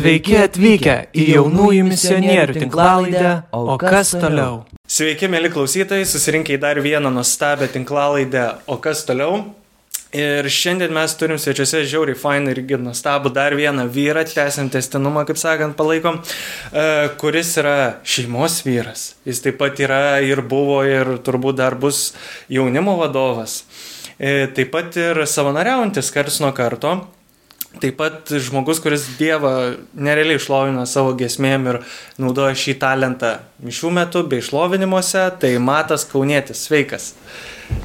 Sveiki atvykę į jaunųjų misionierių tinklalaidę, o kas toliau? Sveiki, mėly klausytojai, susirinkę į dar vieną nuostabią tinklalaidę, o kas toliau? Ir šiandien mes turim svečiuose žiauriai fainą irgi nuostabų dar vieną vyrą, tęsiant testinumą, kaip sakant, palaikom, e, kuris yra šeimos vyras. Jis taip pat yra ir buvo ir turbūt dar bus jaunimo vadovas. E, taip pat ir savanoriaujantis kars nuo karto. Taip pat žmogus, kuris Dievą nerealiai išlovina savo gesmėm ir naudoja šį talentą mišių metu bei išlovinimuose, tai Matas Kaunėtis. Sveikas.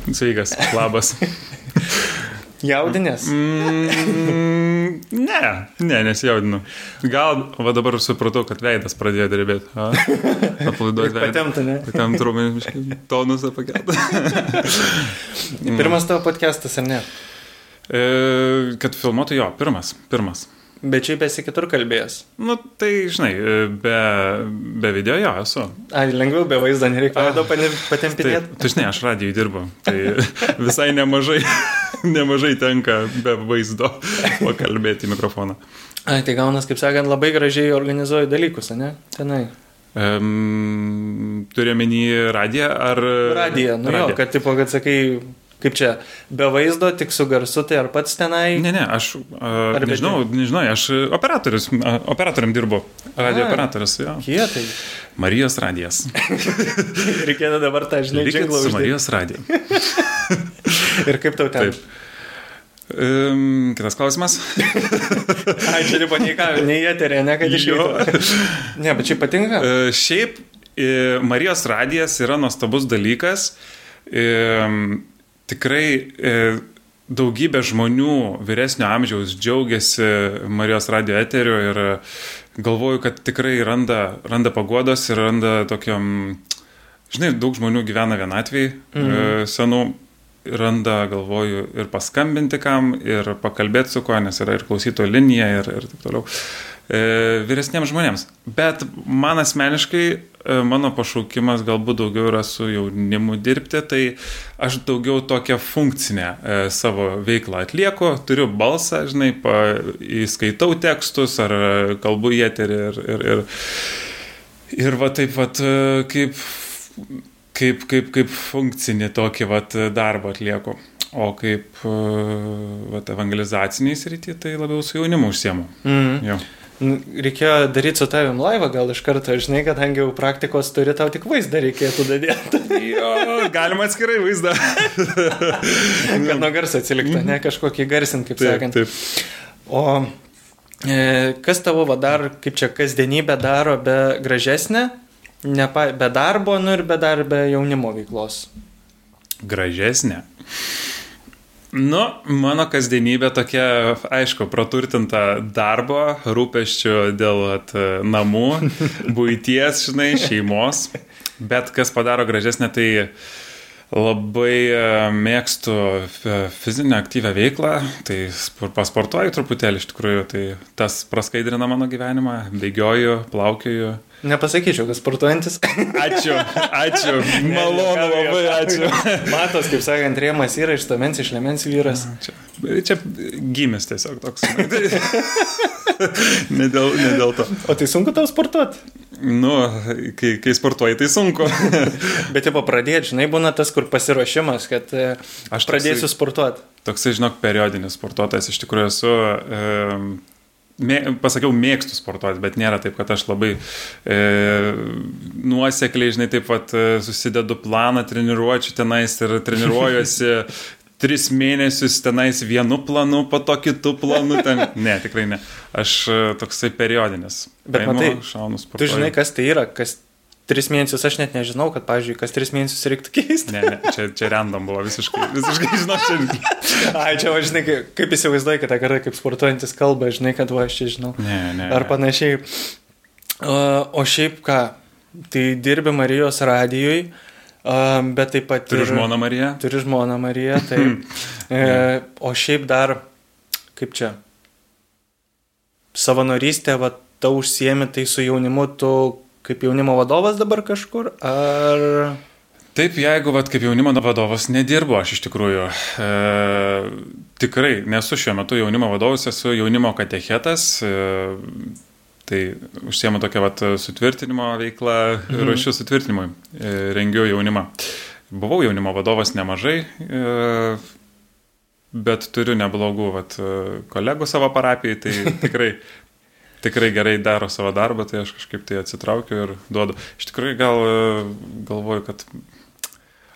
Sveikas, labas. Jaudinės? Mm, ne, ne, nesijaudinu. Gal, va dabar supratau, kad veidas pradėjo drebėti. Aplaiduoti veidą. Patemta, ne? Patemta trumai, tonusą pakeltą. Pirmas tavo podcastas, ar ne? E, kad filmuotų jo, pirmas, pirmas. Bet šiaip esi kitur kalbėjęs. Nu, tai, žinai, be, be video jo esu. Ai, lengviau be vaizdo, nereikia veido patempinėti. Tai, tai, žinai, aš radijai dirbu, tai visai nemažai, nemažai tenka be vaizdo pakalbėti mikrofoną. Ai, tai gaunas, kaip sakant, labai gražiai organizuoju dalykus, ne? Tenai. Um, Turiu menį radiją ar... Radiją, nu radiją. jo, kad, tipo, kad sakai, kaip čia, be vaizdo, tik su garsu, tai ar pats tenai? Ne, ne, aš uh, nežinau, nežinau, aš operatorius, uh, operatoriam dirbu, radio A, operatorius, jo. Kietai. Marijos radijas. Reikėtų dabar tą, žinai, džinglą uždėti. Marijos radija. Ir kaip tau ten? Taip. Um, kitas klausimas. Ai, čia ne patinka, nei eterė, ne kad iš jo. Ne, bet čia patinka. Uh, šiaip uh, Marijos radijas yra nuostabus dalykas. Uh, tikrai uh, daugybė žmonių vyresnio amžiaus džiaugiasi Marijos radio eteriu ir galvoju, kad tikrai randa, randa pagodos ir randa tokiam, žinai, daug žmonių gyvena vienatvėj mhm. senų randa, galvoju, ir paskambinti kam, ir pakalbėti su kuo, nes yra ir klausyto linija, ir, ir taip toliau. E, vyresniems žmonėms. Bet man asmeniškai, e, mano pašaukimas galbūt daugiau yra su jaunimu dirbti, tai aš daugiau tokią funkcinę e, savo veiklą atlieku, turiu balsą, žinai, pa, įskaitau tekstus ar kalbu į eterį ir, ir, ir, ir va taip va kaip kaip, kaip, kaip funkcinį tokį vat, darbą atlieku. O kaip vat, evangelizaciniai srity, tai labiau su jaunimu užsiemu. Mm. Jo. Reikėjo daryti su tavim laivą, gal iš karto, žinai, kadangi jau praktikos turi, tau tik vaizdą reikėtų dadėti. jo, galima atskirai vaizdą. Kad nuo garso atsiliktų, ne kažkokį garsint, kaip taip, sakant. Taip. O e, kas tavo va, dar, kaip čia kasdienybę daro be gražesnė, Nepa, be darbo, nu ir be dar be jaunimo veiklos. Gražesnė. Nu, mano kasdienybė tokia, aišku, praturtinta darbo, rūpeščių dėl at, namų, būties, žinai, šeimos. Bet kas padaro gražesnė, tai labai e, mėgstu fizinę aktyvę veiklą, tai pasportuoju truputėlį iš tikrųjų, tai tas praskaidrina mano gyvenimą, bėgioju, plaukioju. Nepasakyčiau, kad sportuojantis. Ačiū, ačiū. Malonu, labai ačiū. Matos, kaip sakant, rėmas yra iš tamens, iš lemens vyras. Čia, čia gimęs tiesiog toks. ne, dėl, ne dėl to. O tai sunku tau sportuoti? Nu, kai, kai sportuoji, tai sunku. Bet jau pradėti, žinai, būna tas, kur pasiruošimas, kad e, aš pradėsiu sportuoti. Toksai, žinok, periodinis sportuotojas iš tikrųjų esu. E, mė, pasakiau, mėgstu sportuoti, bet nėra taip, kad aš labai e, nuosekliai, žinai, taip pat e, susidedu planą treniruočių tenais ir treniruojuosi tris mėnesius tenais vienu planu, po to kitu planu. Ten... Ne, tikrai ne. Aš e, toksai periodinis. Bet Paimu, matai, šaunus sportuoju. Tu žinai, kas tai yra, kas tris mėnesius aš net nežinau, kad, pavyzdžiui, kas tris mėnesius reiktų keisti. Ne, ne, čia, čia random buvo visiškai, visiškai žinau, čia. Ai, čia, va, žinai, kaip, kaip įsivaizduoji, kad tą kartą kaip sportuojantis kalba, žinai, kad va, aš čia žinau. Ne, ne. Ar panašiai. O, šiaip ką, tai dirbi Marijos radijui. Um, bet taip pat... Turi žmoną Mariją? Turi žmoną Mariją, tai... e, o šiaip dar, kaip čia, savanorystė, va, tau užsiemi tai su jaunimu, tu kaip jaunimo vadovas dabar kažkur, ar... Taip, jeigu vat, kaip jaunimo vadovas nedirbu, aš iš tikrųjų e, tikrai nesu šiuo metu jaunimo vadovas, esu jaunimo katechetas. E, Tai užsiemu tokią vat, sutvirtinimo veiklą, mhm. ruošiu sutvirtinimui, e, rengiu jaunimą. Buvau jaunimo vadovas nemažai, e, bet turiu neblogų vat, kolegų savo parapijai, tai tikrai, tikrai gerai daro savo darbą, tai aš kažkaip tai atsitraukiu ir duodu. Iš tikrųjų gal galvoju, kad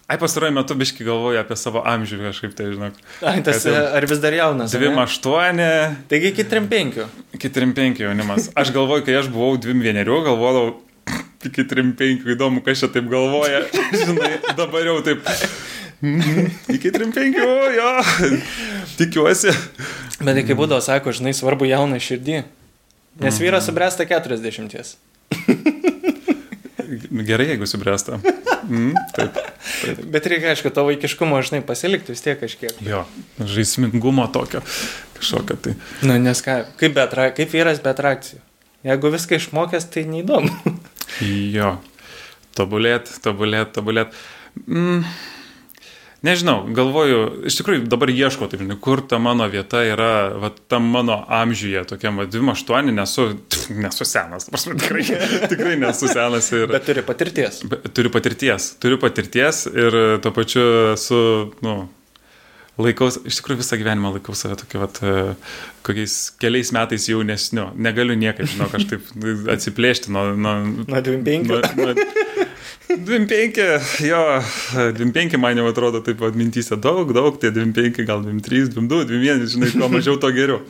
Ai, pastaruoju metu biški galvoju apie savo amžių kažkaip tai, žinok. Ai, tas ar vis dar jaunas? 28. Taigi iki 35. Iki 35 jaunimas. Aš galvoju, kai aš buvau 21, galvodavau, iki 35, įdomu, kas čia taip galvoja. Žinai, dabar jau taip. Mhm, iki 35, jo, tikiuosi. Bet tai kaip būdavo, sako, žinai, svarbu jauną širdį. Nes vyras subręsta 40. Gerai, jeigu subręsta. Mm, taip, taip. Bet reikia, aišku, to vaikiškumo, žinai, pasilikti vis tiek kažkiek. Jo, žaismingumo tokio kažkokio tai. Nu, nes ką, kaip, be atrak, kaip vyras be atrakcijų. Jeigu viską išmokęs, tai neįdomu. jo, tobulėt, tobulėt, tobulėt. Mm. Nežinau, galvoju, iš tikrųjų dabar ieško, taip žinai, kur ta mano vieta yra, va, tam mano amžiuje, tokiam, va, 28, nesu, nesu senas, prasme, tikrai, tikrai nesu senas. Ir, Bet turi patirties. Be, turiu patirties, turiu patirties ir tuo pačiu su, nu, laikaus, iš tikrųjų visą gyvenimą laikau save tokiu, vat, kokiais keliais metais jaunesniu. Negaliu niekaip, žinok, aš taip atsiplėšti nuo... Nuo, nuo 25. Nuo, nuo, 25, jo, 25 man jau atrodo taip atmintyse daug, daug, tie 25, gal 23, 22, 21, žinai, kuo mažiau to geriau.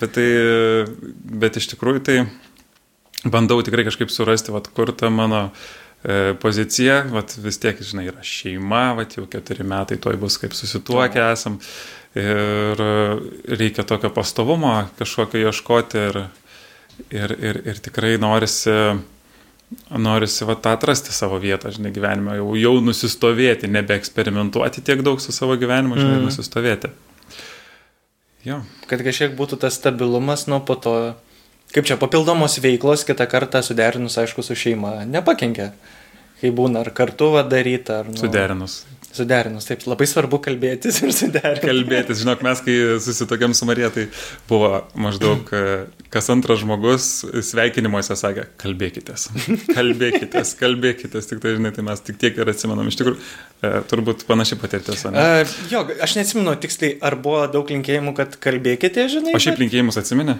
Bet, tai, bet iš tikrųjų tai bandau tikrai kažkaip surasti, vat, kur ta mano e, pozicija, vat, vis tiek, žinai, yra šeima, vat, jau keturi metai toj bus kaip susituokę esam ir reikia tokio pastovumo kažkokio ieškoti ir, ir, ir, ir tikrai norisi norisi va tą atrasti savo vietą, žinai, gyvenime, jau, jau nusistovėti, nebeeksperimentuoti tiek daug su savo gyvenimu, žinai, mm. nusistovėti. Jo. Kad kažkiek būtų tas stabilumas, nu po to, kaip čia, papildomos veiklos kitą kartą suderinus, aišku, su šeima, nepakenkia. Kai būna ar kartu va daryti, ar... Nu, suderinus. Suderinus, taip, labai svarbu kalbėtis ir suderinti. Kalbėtis, žinok, mes kai susitokėm su Marija, tai buvo maždaug e, kas antras žmogus sveikinimuose sakė, kalbėkitės, kalbėkitės, kalbėkitės, tik tai, žinai, tai mes tik tiek ir atsimenam. Iš tikrųjų, e, turbūt panašiai patirtis, ne? Uh, jo, aš neatsimenu tiksliai, ar buvo daug linkėjimų, kad kalbėkite, žinai. O šiaip bet... linkėjimus atsimenė?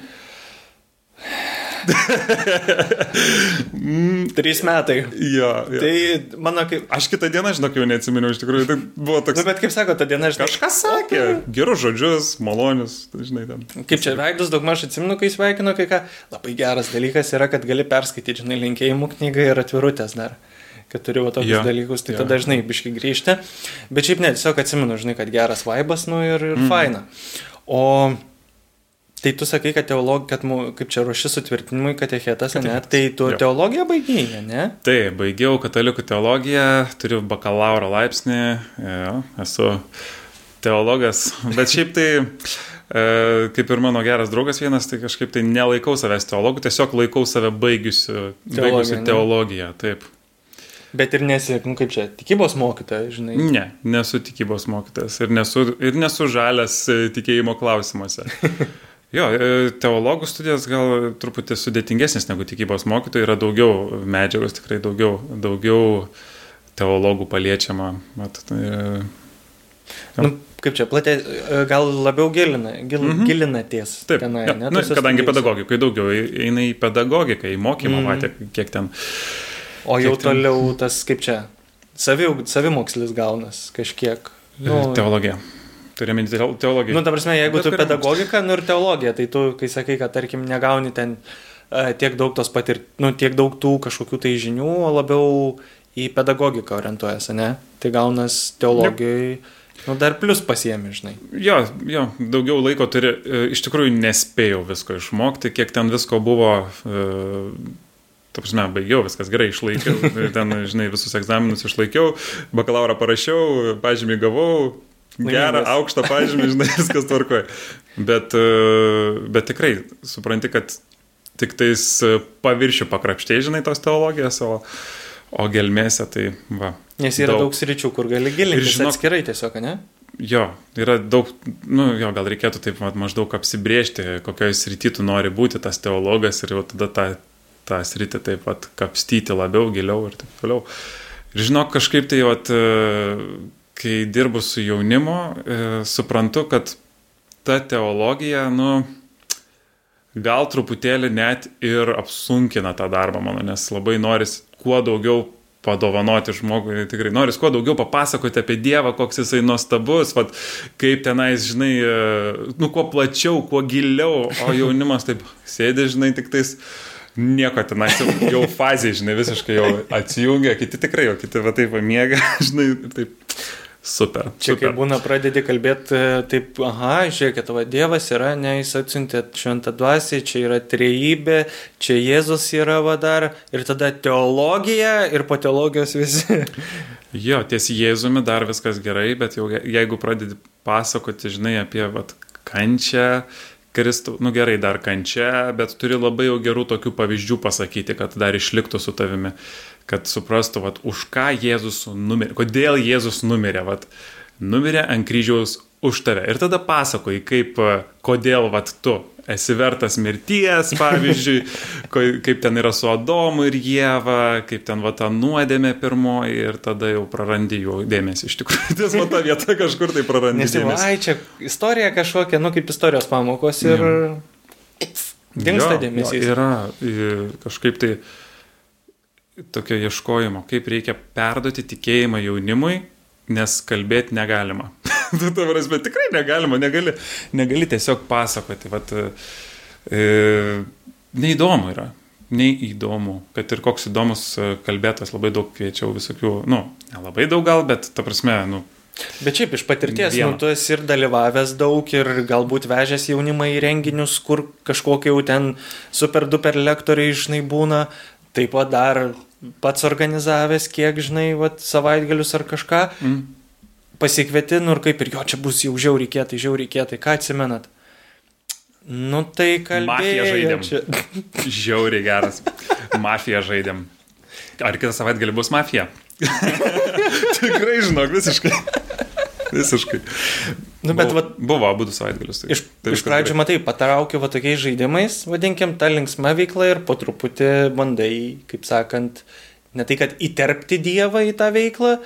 Mm, trys metai. Jo, jo. Tai mano kaip... Aš kitą dieną, žinok, jau neatsimenu, iš tikrųjų, tai buvo toks... Nu, bet kaip sako, ta diena, žinai. Kažkas sakė, gerus žodžius, malonius, tai, žinai, ten. Kaip čia veidus daug maž atsimenu, kai sveikinu, kai ką. Labai geras dalykas yra, kad gali perskaityti, žinai, linkėjimų knygą ir atvirutės dar kad turiu tokius ja, dalykus, tai ja. tada dažnai biški grįžti. Bet šiaip ne, tiesiog atsimenu, žinai, kad geras vaibas, nu ir, ir mm. faina. O Tai tu sakai, kad teologija, kad kaip čia ruoši sutvirtinimui katechetas, ne? Tai tu jo. teologiją baigėjai, ne? Taip, baigiau katalikų teologiją, turiu bakalauro laipsnį, jo, esu teologas, bet šiaip tai, e, kaip ir mano geras draugas vienas, tai kažkaip tai nelaikau savęs teologų, tiesiog laikau save baigusiu, baigusiu teologiją, taip. Bet ir nesi, nu, kaip čia, tikybos mokytojas, žinai? Ne, nesu tikybos mokytojas ir nesu, ir nesu žalias e, tikėjimo klausimuose. Jo, e, teologų studijos gal truputį sudėtingesnės negu tikybos mokytojai, yra daugiau medžiagos, tikrai daugiau, daugiau teologų paliečiama. Mat, tai, ja. nu, kaip čia, platė, e, gal labiau gilina, gil, mm -hmm. gilinatės. Taip, tenai, ja, ne, nu, kadangi pedagogikai daugiau eina į pedagogiką, į mokymą, mm -hmm. matė, kiek ten. O jau kiek toliau ten... tas, kaip čia, savi, savimokslis gaunas kažkiek. Nu, Teologija. Turiu minti teologiją. Nu, ta prasme, jeigu Bet tu pedagogika, nu ir teologija, tai tu, kai sakai, kad, tarkim, negauni ten uh, tiek daug tos patir, nu, tiek daug tų kažkokių tai žinių, o labiau į pedagogiką orientuojasi, ne? Tai gaunas teologijai. Ne. Nu, dar plus pasiemi, žinai. Jo, jo, daugiau laiko turi, e, iš tikrųjų nespėjau visko išmokti, kiek ten visko buvo, e, ta prasme, baigiau, viskas gerai, išlaikiau, ten, žinai, visus egzaminus išlaikiau, bakalauro parašiau, pažymį gavau, gerą, aukštą pažymį, žinai, viskas tvarkoja. Bet, e, bet tikrai supranti, kad tik tais paviršių pakrapštė, žinai, tos teologijos, o, o gelmėse tai va. Nes yra daug, daug sričių, kur gali gilintis žinok, atskirai tiesiog, ne? jo, yra daug, nu, jo, gal reikėtų taip vat, maždaug apsibriežti, kokioje srity tu nori būti tas teologas ir jau tada tą, tą sritį taip pat kapstyti labiau, giliau ir taip toliau. Ir žinok, kažkaip tai, vat, e, kai dirbu su jaunimu, e, suprantu, kad ta teologija, nu, gal truputėlį net ir apsunkina tą darbą mano, nes labai noris kuo daugiau padovanoti žmogui, tikrai noris kuo daugiau papasakoti apie Dievą, koks jisai nuostabus, vat, kaip tenais, žinai, e, nu, kuo plačiau, kuo giliau, o jaunimas taip sėdi, žinai, tik tais nieko tenais jau, jau fazė, žinai, visiškai jau atsijungia, kiti tikrai, o kiti va taip pamiega, žinai, taip Super. Čia super. kai būna pradedi kalbėti, taip, aha, žiūrėkit, tavo Dievas yra, ne, jis atsiuntė šventą dvasį, čia yra trejybė, čia Jėzus yra vadar, ir tada teologija, ir po teologijos visi. Jo, ties Jėzumi dar viskas gerai, bet jau jeigu pradedi pasakoti, žinai, apie vat, kančią, Kristų, nu gerai, dar kančia, bet turi labai jau gerų tokių pavyzdžių pasakyti, kad dar išliktų su tavimi kad suprastų, vat, už ką Jėzus numirė, kodėl Jėzus numirė, vat, numirė ant kryžiaus už tave. Ir tada pasakoji, kaip, kodėl vat, tu esi vertas mirties, pavyzdžiui, kaip ten yra su Adomu ir Jėva, kaip ten va ta nuodėmė pirmoji ir tada jau prarandi jų dėmesį iš tikrųjų. Ties va ta vieta kažkur tai prarandi Nes dėmesį. ai, čia istorija kažkokia, nu kaip istorijos pamokos ir dinksta Jo, dėmesys. Jo, yra kažkaip tai tokio ieškojimo, kaip reikia perduoti tikėjimą jaunimui, nes kalbėti negalima. tu to prasme, tikrai negalima, negali, negali tiesiog pasakoti. Vat, e, neįdomu yra. Neįdomu, kad ir koks įdomus kalbėtas, labai daug kviečiau visokių, nu, nelabai daug gal, bet ta prasme, nu, Bet šiaip iš patirties, Vieno. nu, tu esi ir dalyvavęs daug ir galbūt vežęs jaunimą į renginius, kur kažkokie jau ten super duper lektoriai, žinai, būna. Taip pat dar pats organizavęs, kiek, žinai, vat, savaitgalius ar kažką. mm, Pasikvieti, nu ir kaip ir jo, čia bus jau žiauriai kietai, žiauriai kietai, ką atsimenat? Nu tai Mafiją kalbėjau. žaidėm. Čia. žiauriai geras. Mafiją žaidėm. Ar kitą savaitę gali bus mafija? Tikrai žinok, visiškai. Visiškai. Nu, bet buvo, vat, buvo abu du savaitgalius. Tai, iš, tai iš pradžių, matai, patraukiu va tokiais žaidimais, vadinkim, tą linksmą veiklą ir po truputį bandai, kaip sakant, ne tai, kad įterpti Dievą į tą veiklą,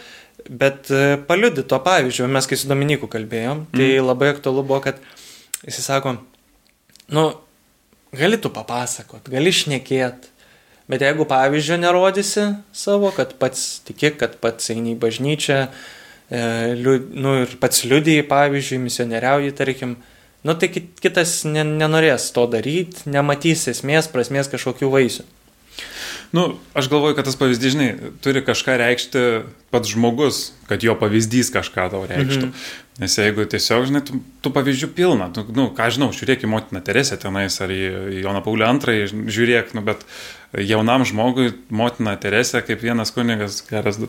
bet e, paliudyti to pavyzdžio. Mes kai su Dominiku kalbėjom, tai Mm. labai aktualu buvo, kad jis sako, nu, gali tu papasakot, gali šnekėt. Bet jeigu pavyzdžio nerodysi savo, kad pats tiki, kad pats eini į bažnyčią, e, liu, nu, ir pats liudijai, pavyzdžiui, misionieriauji, tarkim, nu, tai kit- kitas ne, nenorės to daryti, nematys esmės, prasmės kažkokių vaisių. Nu, aš galvoju, kad tas pavyzdys, žinai, turi kažką reikšti pats žmogus, kad jo pavyzdys kažką tau reikštų. Mhm. Nes jeigu tiesiog, žinai, tų, tų pavyzdžių pilna, tu, nu, ką žinau, žiūrėk į motiną Teresę tenais ar į, į Joną Paulį II, žiūrėk, nu, bet jaunam žmogui motina Teresė, kaip vienas kunigas, geras,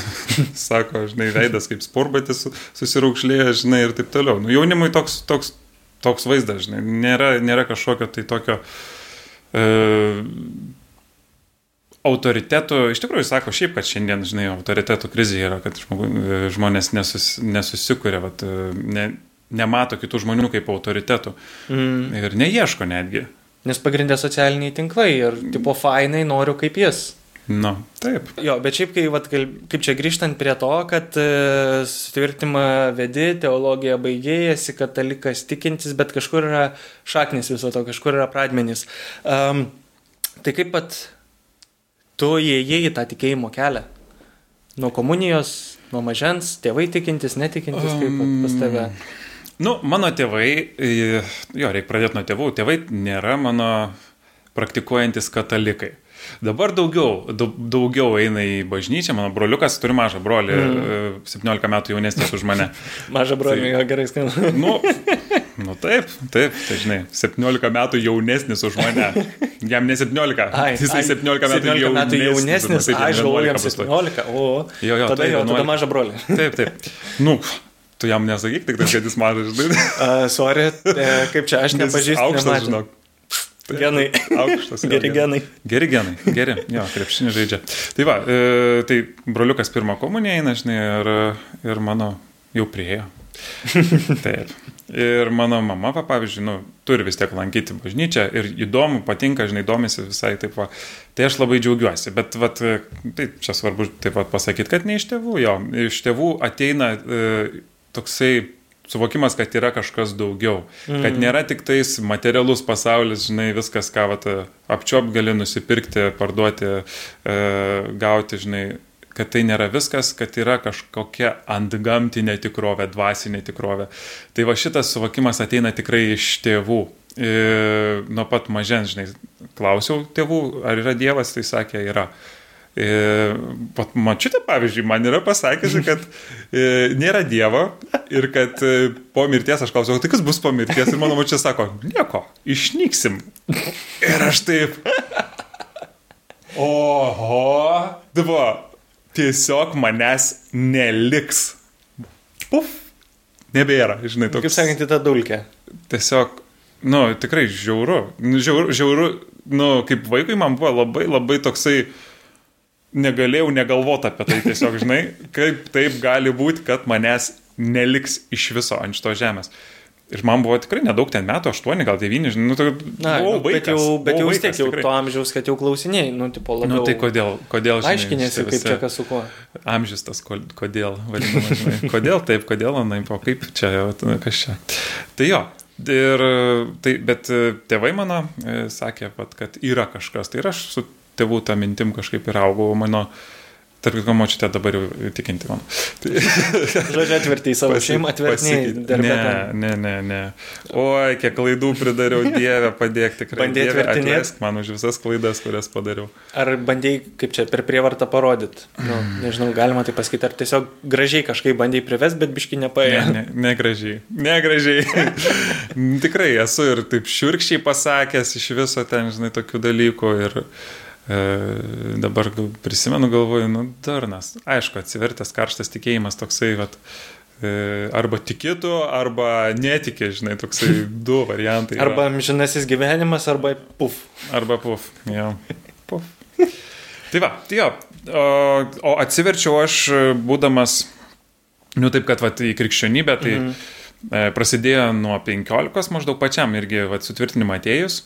sako, žinai, veidas kaip sporbatis susiraukšlėjęs, žinai, ir taip toliau. Nu, jaunimui toks, toks, toks vaizdas, žinai, nėra, nėra kažkokio tai tokio... E, autoritetų, iš tikrųjų sako šiaip, kad šiandien, žinai, autoritetų krizė yra, kad žmogu, žmonės nesus, nesusikuria, vat, ne, nemato kitų žmonių kaip autoritetų Mm. ir neieško netgi. Nes pagrindė socialiniai tinklai ir tipo fainai noriu kaip jis. Nu, taip. Jo, bet šiaip, kai, vat, kaip čia grįžtant prie to, kad e, sutvirtimą vedi, teologiją baigėjai, esi katalikas tikintis, bet kažkur yra šaknis viso to, kažkur yra pradmenys. Um, tai kaip pat tu įėjai į tą tikėjimo kelią? Nuo komunijos, nuo mažens, tėvai tikintis, netikintis, kaip pas tave. Nu, mano tėvai, e, jo, reikia pradėti nuo tėvų, tėvai nėra mano praktikuojantis katalikai. Dabar daugiau, daug, daugiau eina į bažnyčią, mano broliukas turi mažą brolį, mm. 17 metų jaunesnis už mane. Maža broliu, Tai- jo gerai skamba. Nu, nu taip, taip, tai žinai, 17 metų jaunesnis už mane. Jam ne 17, Ai, jisai ai, 17 metų 17 metų jaunesnis, taip, ai, jam žinau, 11 jam bus tuoj. 17, o Jo, jo, tada, tai tada 11. maža brolį. Taip, taip. Nu, tu jam nesakyk tik tai, kad jis mažas, žinai. Uh, sorry, e, kaip čia aš nepažįstu. Aukštas, nematęs. žinok. Taip, Genai. Aukštas. Geri genai. Geri genai, geri, jo, krepšinį žaidžia. Tai va, e, tai broliukas pirmą komuniją eina, žinai, ir, ir mano jau priejo. Taip. Ir mano mama, va, pavyzdžiui, nu, turi vis tiek lankyti bažnyčią ir įdomu, patinka, žinai, domisi visai taip va. Tai aš labai džiaugiuosi, bet va, tai čia svarbu taip pat pasakyti, kad ne iš tėvų, jo, iš tėvų ateina e, toksai suvokimas, kad yra kažkas daugiau, mm. kad nėra tik tais materialus pasaulis, žinai, viskas, ką vat, apčiop gali nusipirkti, parduoti, e, gauti, žinai, kad tai nėra viskas, kad yra kažkokia antgamtinė tikrovė, dvasinė tikrovė. Tai va šitas suvokimas ateina tikrai iš tėvų. E, nuo pat mažens, žinai, klausiau tėvų, ar yra Dievas, tai sakė, yra. E, pat mačiutė, pavyzdžiui, man yra pasakysi, kad e, nėra Dievo ir kad po mirties aš klausiau, tai kas bus po mirties ir mano mačiutė sako, nieko, išnyksim. Ir aš taip. Oho, dabar tiesiog manęs neliks. Puf, nebėra, žinai, toks. Kaip sakant, tą dulkę. Tiesiog, nu, tikrai žiauru. Žiauru, žiauru, nu, kaip vaikui man buvo labai, labai toksai, negalėjau negalvoti apie tai tiesiog, žinai, kaip taip gali būti, kad manęs neliks iš viso ant šitos žemės. Ir man buvo tikrai nedaug ten metų, 8, gal 9, žinai, nu, tai Na, buvau nu, vaikas, bet jau, bet jau vis tiek jau tikrai. to amžiaus, kad jau klausinėjai, nu, tipo labiau. Nu, tai kodėl, kodėl, žinai, Aiškinėsi, kaip čia kas su kuo. amžius tas, ko- kodėl, vadinamas, žinai, kodėl taip, kodėl, na, o kaip čia, o kas čia. Tai jo, ir, tai, bet e, tėvai mano e, sakė, vat, kad yra kažkas, tai ir aš su tėvų tą mintim kažkaip ir augau, mano, tarp kitko, močiutė dabar jau tikinti man. Tai, Žodžiu, atverti į savo pasi- šeimą, atverti pasakyti- darbę. Ne, ne, ne, ne. Oi, kiek klaidų pridariau, Dieve, padėk tikrai. Bandei Dieve, atvertinėt? atleisk man už visas klaidas, kurias padariau. Ar bandėjai, kaip čia, per prievartą parodyti? Nu, nežinau, galima tai pasakyti, ar tiesiog gražiai kažkaip bandėjai privest, bet biški nepaėjo. Ne, ne, negražiai. Negražiai. Tikrai esu ir taip šiurkščiai pasakęs iš viso ten, žinai, tokių dalykų. Ir dabar gal prisimenu, galvoju, nu, darnas. Aišku, atsivertęs karštas tikėjimas toksai, vat, e, arba tikėtų, arba netikė, žinai, toksai du variantai. yra. Arba amžinasis gyvenimas, arba puf. Arba puf. Jo. Puf. Tai va, tai jo. O, o atsiverčiau aš, būdamas, nu taip, kad va, į krikščionybę, tai mhm. E, prasidėjo nuo 15 maždaug pačiam irgi va, sutvirtinimą atėjus.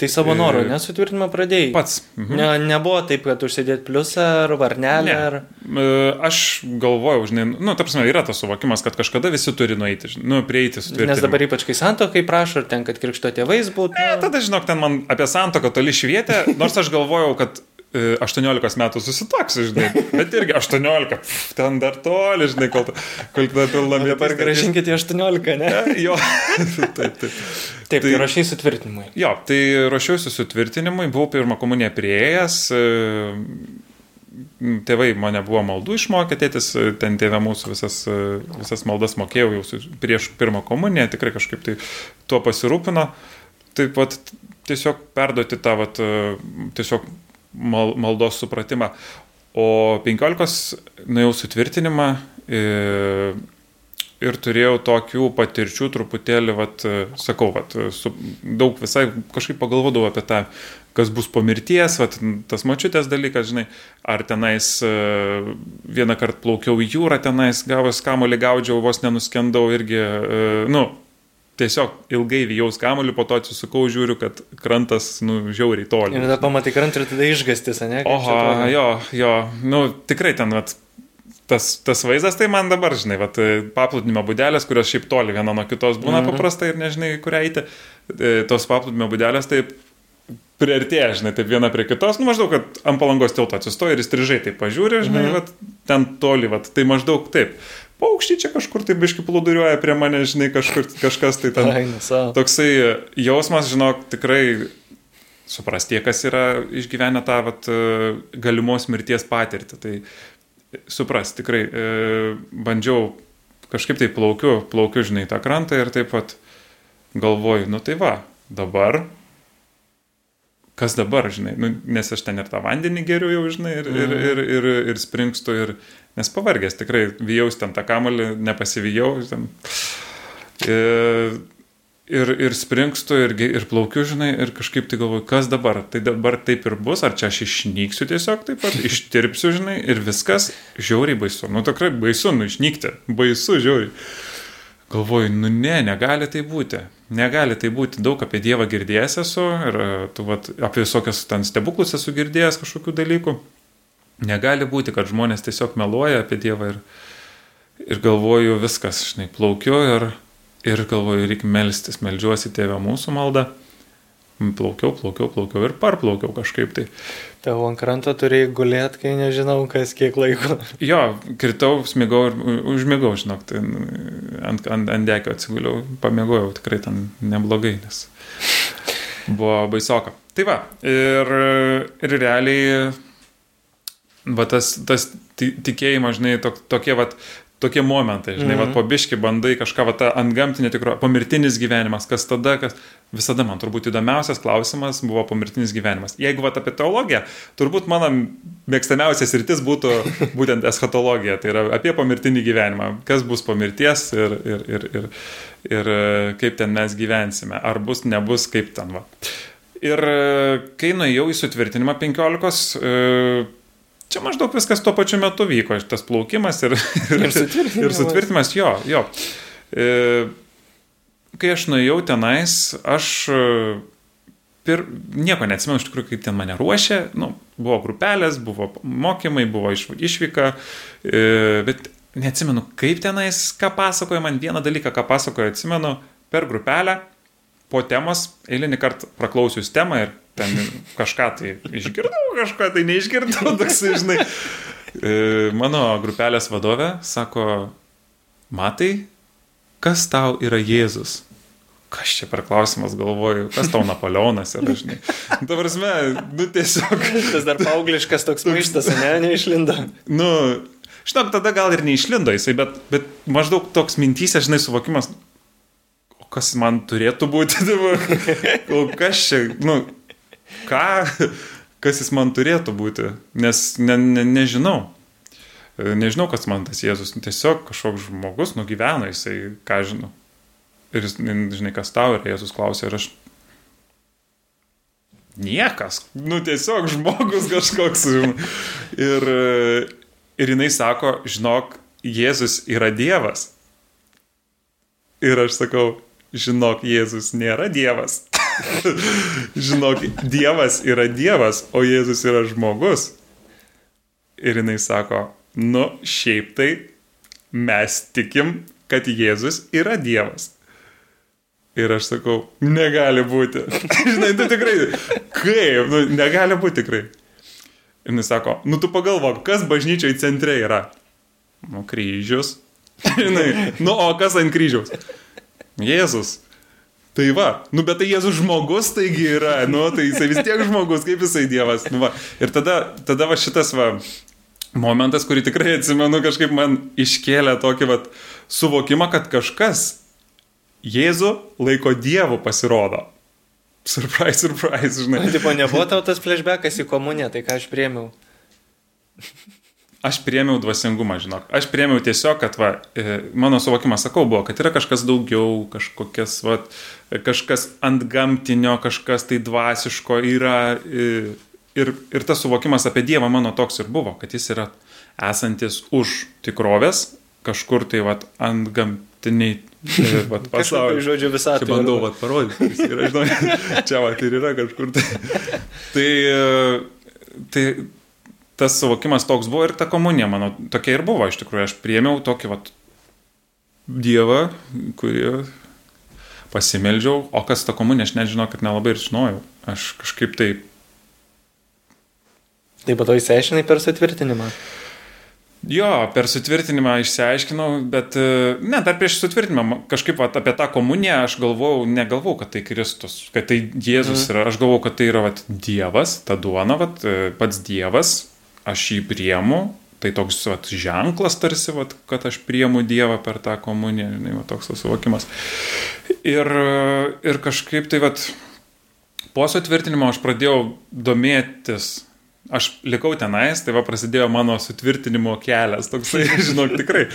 Tai savo E, norų, nesutvirtinimą pradėjai. Pats. Mhm. Ne, nebuvo taip, kad užsidėt pliusą ar varnelę. Ne. Ar... E, Aš galvojau, žinai, nu, ta prasme, yra tas suvokimas, kad kažkada visi turi nueiti, nu, prieiti su Nes dabar ypač kai santokai prašo, ar ten, kad krikšto tėvais būtų. Ne, tada, žinok, ten man apie santoką toli švietė, nors aš galvojau, kad e, 18 metų susitoksiu, žinai, bet irgi 18, pf, ten dar toli, žinai, kol, kol ta pilna O dabar gražinkite į 18, ne? Jo, taip, taip. Taip, tai Tai- rašiai sutvirtinimui. Jo, tai ruošiausi sutvirtinimui, buvau pirmą komuniją prieėjęs, e, tėvai mane buvo maldų išmokę, tėtis e, ten tėvė mūsų visas, e, visas maldas mokėjau jau prieš pirmą komuniją, tikrai kažkaip tai tuo pasirūpino. Taip pat tiesiog perduoti tą vat, e, tiesiog mal, maldos supratimą. O 15 nuėjau sutvirtinimą e, ir turėjau tokių patirčių truputėlį, vat, e, sakau, vat, su, daug visai kažkaip pagalvodavau apie tą, kas bus po mirties, vat, tas mačiutės dalykas, žinai, ar tenais e, vieną kartą plaukiau į jūrą, tenais gavęs kamolį gaudžiau, vos nenuskendau irgi, e, nu, tiesiog ilgai vyjaus kamolį, po to atsisukau, žiūriu, kad krantas, nu, žiauriai toli. Ir tada pamatai krantą ir tada išgastis, ne? Oho, atrodo? jo, jo, nu, tikrai ten, vat, tas, tas vaizdas, tai man dabar, žinai, vat, paplūdimio būdelės, kurios šiaip toli viena nuo kitos būna Mhm. paprastai ir nežinai, į kurią eiti, E, tos paplūdimio būdelės taip priartėja, žinai, taip viena prie kitos, nu maždaug, kad ant palangos tilto atsistoja ir įstrižai taip pažiūri, žinai, Mhm. vat, ten toli, vat, tai maždaug taip. Paukščiai čia kažkur tai biški plūduriuoja prie mane, žinai, kažkur kažkas tai ten. Toksai jausmas, žinok, tikrai supras tie, kas yra išgyvenę tą vat, e, galimos mirties patirtį. Tai supras, tikrai e, bandžiau kažkaip tai plaukiu, plaukiu, žinai, tą krantą ir taip pat galvoju, nu tai va, dabar. Kas dabar, žinai, nu, nes aš ten ir tą vandenį geriu jau, žinai, ir, ir, ir, ir, ir springstu, ir, nes pavargęs, tikrai vyjaus ten tą kamolį, nepasivijau. Ten. Ir, ir, ir springstu, ir, ir plaukiu, žinai, ir kažkaip tai galvoju, kas dabar, tai dabar taip ir bus, ar čia aš išnyksiu tiesiog taip pat, ištirpsiu, žinai, ir viskas žiauriai baisu. Nu, tikrai baisu, nu, išnykti, baisu, žiauriai. galvoju, nu ne, negali tai būti. Negali tai būti. Daug apie Dievą girdėjęs esu ir e, tu, vat, apie visokias ten stebuklus esu girdėjęs kažkokių dalykų. Negali būti, kad žmonės tiesiog meluoja apie Dievą ir, ir galvoju viskas, žinai, plaukiu ir, ir galvoju, reikia melstis, melžiuosi tėvę mūsų maldą. Plaukiau, plaukiau, plaukiau ir parplaukiau kažkaip tai. Tavo ant kranto turėjai gulėti, kai nežinau, kas kiek laiko. Jo, kritau, smigau ir užmigau, žinok, tai ant, ant, ant dekio atsiguliau, pamiegojau tikrai ten neblogai, nes buvo baisoka. Tai va, ir, ir realiai, va tas, tas tikėjimas, žinai, tok, tokie, va, tokie momentai, žinai, mm -hmm. va, po biški bandai kažką, va, ta ant gamtinė tikro, pomirtinis gyvenimas, kas tada, kas visada man turbūt įdomiausias klausimas buvo pomirtinis gyvenimas. Jeigu va apie teologiją, turbūt mano mėgstamiausias rytis būtų būtent eschatologija, tai yra apie pomirtinį gyvenimą, kas bus po mirties ir, ir, ir, ir, ir kaip ten mes gyvensime, ar bus, nebus, kaip ten va. Ir kai nuėjau į sutvirtinimą 15, čia maždaug viskas tuo pačiu metu vyko, tas plaukimas ir, ir, sutvirtinimas. ir sutvirtinimas, jo, jo. E, kai aš nuėjau tenais, aš pir, nieko neatsimenu iš tikrųjų, kaip ten mane ruošė, nu, buvo grupelės, buvo mokymai, buvo iš, išvyka, e, bet neatsimenu, kaip tenais, ką pasakojo, man vieną dalyką, ką pasakojo, atsimenu, per grupelę, po temos, eilinį kartą praklausius temą ir ten kažką tai išgirdau, kažką tai neišgirdau, toks, žinai. E, mano grupelės vadovė sako, matai, kas tau yra Jėzus? Kas čia per klausimas galvoju, kas tau Napoleonas yra, žinai. Dabar mes, nu tiesiog. Tas dar paaugliškas toks maištas, ne, neišlindo. Nu, žinok, tada gal ir neišlindo jisai, bet, bet maždaug toks mintysė, žinai, suvokimas, o kas man turėtų būti dabar, o kas čia, nu, ką, kas jis man turėtų būti, nes ne, ne, nežinau. Nežinau, kas man tas Jėzus, tiesiog kažkoks žmogus nugyveno, jisai, ką žinau. Ir jis, žinai, kas tau yra, Jėzus klausė, ir aš... Niekas, nu tiesiog žmogus kažkoks. Ir, ir jinai sako, žinok, Jėzus yra Dievas. Ir aš sakau, žinok, Jėzus nėra Dievas. žinok, Dievas yra Dievas, o Jėzus yra žmogus. Ir jinai sako, nu, šiaip tai mes tikim, kad Jėzus yra Dievas. Ir aš sakau, negali būti. Žinai, tu tikrai, kaip, nu, negali būti tikrai. Ir jis sako, nu tu pagalvok, kas bažnyčiai centre yra? Nu, kryžius. Žinai, nu, o kas ant kryžiaus? Jėzus. Tai va, nu bet tai Jėzus žmogus taigi yra, nu tai jisai vis tiek žmogus, kaip jisai Dievas. Nu, va. Ir tada, tada va šitas va momentas, kurį tikrai atsimenu, kažkaip man iškėlė tokį va suvokimą, kad kažkas Jėzų laiko Dievu pasirodo. Surprise, surprise, žinai. Tipo, nebuvo tau tas flashbackas į komuniją, tai ką aš priemiau. Aš priemiau dvasingumą, žinok. Aš priemiau tiesiog, kad va, e, mano suvokimas, sakau, buvo, kad yra kažkas daugiau, kažkokias, va, kažkas ant gamtinio, kažkas tai dvasiško yra. E, ir, ir tas suvokimas apie Dievą mano toks ir buvo, kad jis yra esantis už tikrovės, kažkur tai va, ant gamtiniai e, pasaulio. Žodžiu, visą tai. Bandau va, parodyti, yra, žinai, čia va, tai yra kažkur. Tai, tai, tai tas suvokimas toks buvo ir ta komunija, mano, tokia ir buvo iš tikrųjų. Aš priemiau tokį vat, dievą, kurį pasimeldžiau, o kas ta komunija, aš nežinau, kad nelabai ir žinojau. Aš kažkaip tai... Pat to įsiaiškinai per sutvirtinimą. Jo, per sutvirtinimą išsiaiškinau, bet ne, dar prieš sutvirtinimą kažkaip vat, apie tą komuniją aš galvojau, negalvojau, kad tai Kristus, kad tai Jėzus mhm. yra, aš galvojau, kad tai yra vat, Dievas, ta duona, vat, pats Dievas, aš jį priemu, tai toks vat, ženklas tarsi, vat, kad aš priemu Dievą per tą komuniją, žinai, vat, toks suvokimas. Ir, ir kažkaip tai vat, po sutvirtinimo aš pradėjau domėtis aš likau tenais, tai va prasidėjo mano sutvirtinimo kelias, toksai, žinok, tikrai.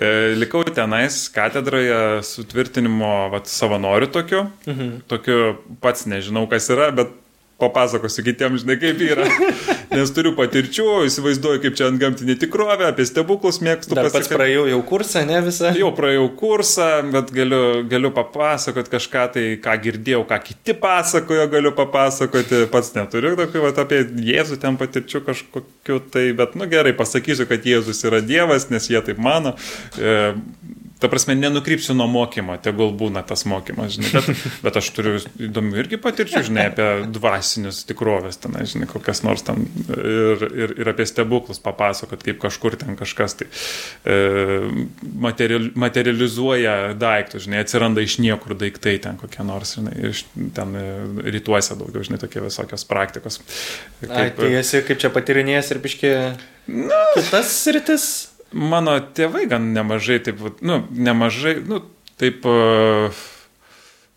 E, likau tenais katedroje sutvirtinimo vat, savanoriu tokiu, mhm. tokiu pats nežinau, kas yra, bet papasakosiu kitiems, žinai, kaip yra. Nes turiu patirčių, įsivaizduoju, kaip čia ant gamtinė tikrovė, apie stebuklus mėgstu Dar pats praėjau jau kursą, ne visą. Jau praėjau kursą, bet galiu, galiu papasakoti kažką tai, ką girdėjau, ką kiti pasakojo, galiu papasakoti. Pats neturiu tokių, va, apie Jėzų ten patirčių kažkokiu, tai, bet, nu gerai, pasakysiu, kad Jėzus yra Dievas, nes jie taip mano. E, ta prasme, nenukrypsiu nuo mokymo, tegul būna tas mokymas, žinai, bet, bet aš turiu įdomių irgi patirčių, žinai, apie dvasinius tikrovės, ten, žinai, kokias nors ten ir, ir, ir apie stebuklus papasakot, kaip kažkur ten kažkas tai e, material, materializuoja daiktus, žinai, atsiranda iš niekur daiktai ten kokie nors, žinai, iš ten e, rytuose daugiau, žinai, tokie visokios praktikos. Kaip, Ai, tai esi kaip čia patyrinėjęs ir biški Na, kitas rytis? Mano tėvai gan nemažai, taip, nu, nemažai, nu, taip, e,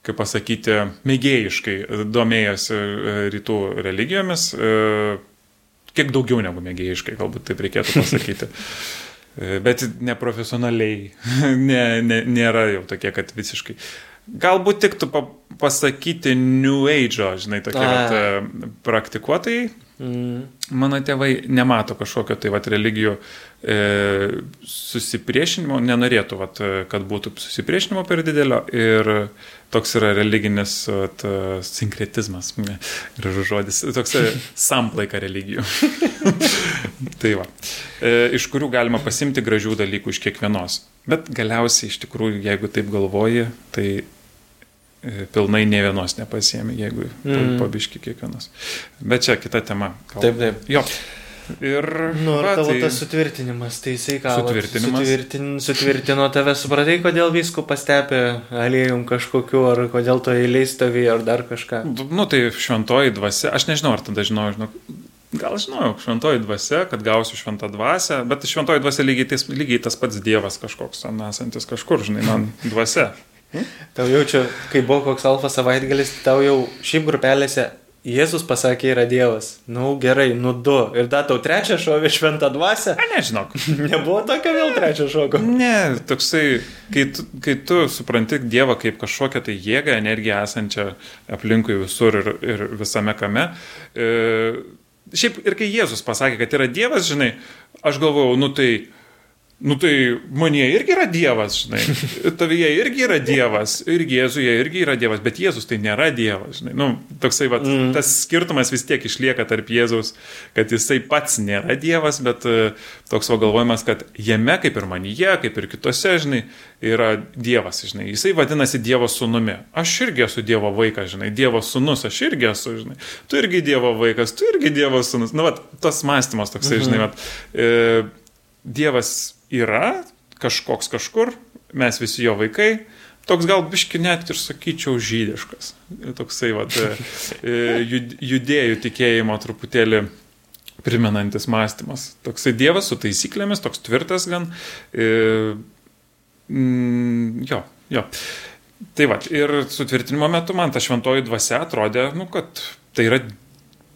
kaip pasakyti, mėgėjiškai domėjosi e, rytų religijomis, e, kiek daugiau negu mėgėjiškai, galbūt taip reikėtų pasakyti. Bet neprofesionaliai, ne, ne, nėra jau tokie, kad visiškai. Galbūt tiktų pasakyti New Age, žinai, tokie vat, praktikuotojai. Mm. Mano tėvai nemato kažkokio tai vat, religijų e, susipriešinimo, nenorėtų, vat, kad būtų susipriešinimo per didelio ir toks yra religinis vat, sinkretizmas, gražus žodis, toks samplaika religijų. tai va, e, iš kurių galima pasimti gražių dalykų iš kiekvienos. Bet galiausiai iš tikrųjų, jeigu taip galvoji, tai e, pilnai ne vienos nepasiemi, jeigu mm. pabiški kiekvienos. Bet čia kita tema. Kalb. Taip, taip. Jo. Ir, nu, va, tavo tai, tas sutvirtinimas, tai jisai ką? Sutvirtinimas. Sutvirtin, sutvirtino tave, supratai, kodėl visko pastepė aliejum kažkokiu, ar kodėl to eiliai stovė, ar dar kažką. Nu, tai šventoji dvasia, aš nežinau, ar tada žinau, žinau. Gal žinau, šventoji dvasia, kad gausiu šventą dvasę, bet šventoji dvasia lygiai, tais, lygiai tas pats Dievas kažkoks, ten esantis kažkur, žinai, man dvasia. Tau jaučiu, kai buvo koks alfa savaitgalis, tau jau šiaip grupelėse Jėzus pasakė, yra Dievas. Nu gerai, nu du. Ir dar tau trečią šovė šventą dvasę. A, nežinok. Nebuvo tokio vėl trečio šoko. Ne, toksai, kai tu, kai tu supranti Dievą kaip kažkokią tai jėgą, energiją esančią aplinkui visur ir, ir visame kame. E, šiaip ir kai Jėzus pasakė, kad yra Dievas, žinai, aš galvojau, nu tai Nu tai manie irgi yra Dievas, žinai. Tavyje irgi yra Dievas, ir Jėzuje irgi yra Dievas, bet Jėzus tai nėra Dievas, žinai. Nu, toksai, va, mm. tas skirtumas vis tiek išlieka tarp Jėzaus, kad jisai pats nėra Dievas, bet uh, toks va galvojimas, kad jame, kaip ir manyje, kaip ir kitose, žinai, yra Dievas, žinai. Jisai vadinasi Dievo sūnumi. Aš irgi esu Dievo vaikas, žinai. Dievo sūnus, aš irgi esu, žinai. Tu irgi Dievo vaikas, tu irgi Dievo sūnus. Nu, va, tas mąstymas toksai, mm -hmm. žinai, va. E, Dievas yra kažkoks kažkur, mes visi jo vaikai, toks gal biški net ir sakyčiau žydiškas. Toksai vat, e, judėjų tikėjimo truputėlį primenantis mąstymas. Toksai dievas su taisyklėmis, toks tvirtas gan. E, mm, jo, jo. Tai va, ir sutvirtinimo metu man ta šventoji dvasia atrodė, nu, kad tai yra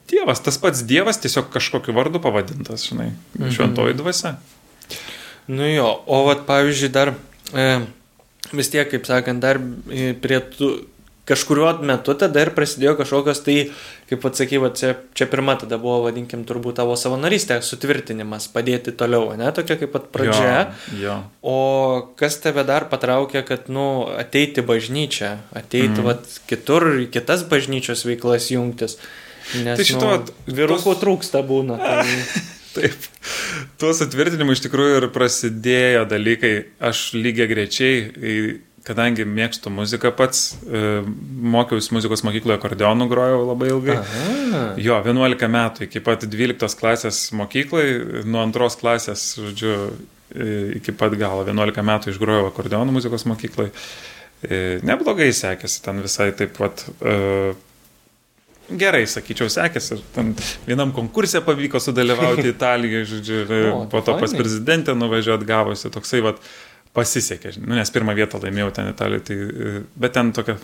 Dievas, tas pats Dievas, tiesiog kažkokiu vardu pavadintas, žinai, mhm. šventoji dvasia. Nu jo, o vat pavyzdžiui dar e, vis tiek, kaip sakant, dar e, prie tų kažkuriuo metu tada ir prasidėjo kažkokios tai, kaip atsakai, va, čia, čia pirma tada buvo, vadinkim, turbūt tavo savanorystė, sutvirtinimas, padėti toliau, ne, tokia kaip pat pradžia. Jo, jo. O kas tave dar patraukė, kad, nu, ateiti bažnyčią, ateiti, mm. va, kitur, kitas bažnyčios veiklas jungtis. Nes, tai šito, nu, vyrukų tos... trūksta būna. Tai... Taip. Tuo sutvirtinimu iš tikrųjų ir prasidėjo dalykai. Aš lygiai grečiai, kadangi mėgstu muziką pats, e, mokiausi muzikos mokykloje akordeonų grojau labai ilgai. Aha. Jo, 11 metų iki pat 12 klasės mokyklai, nuo antros klasės, žodžiu, e, iki pat galo 11 metų išgrojau akordeonų muzikos mokyklai. E, neblogai sekėsi ten visai taip pat gerai, sakyčiau, sekėsi. Vienam konkursė pavyko sudalyvauti Italijoje, žodžiu, ir o, po to pas prezidentę nuvažiuoti gavosi toksai, vat, pasisekė, nu, nes pirmą vietą laimėjau ten Italijoje, tai, bet ten tokia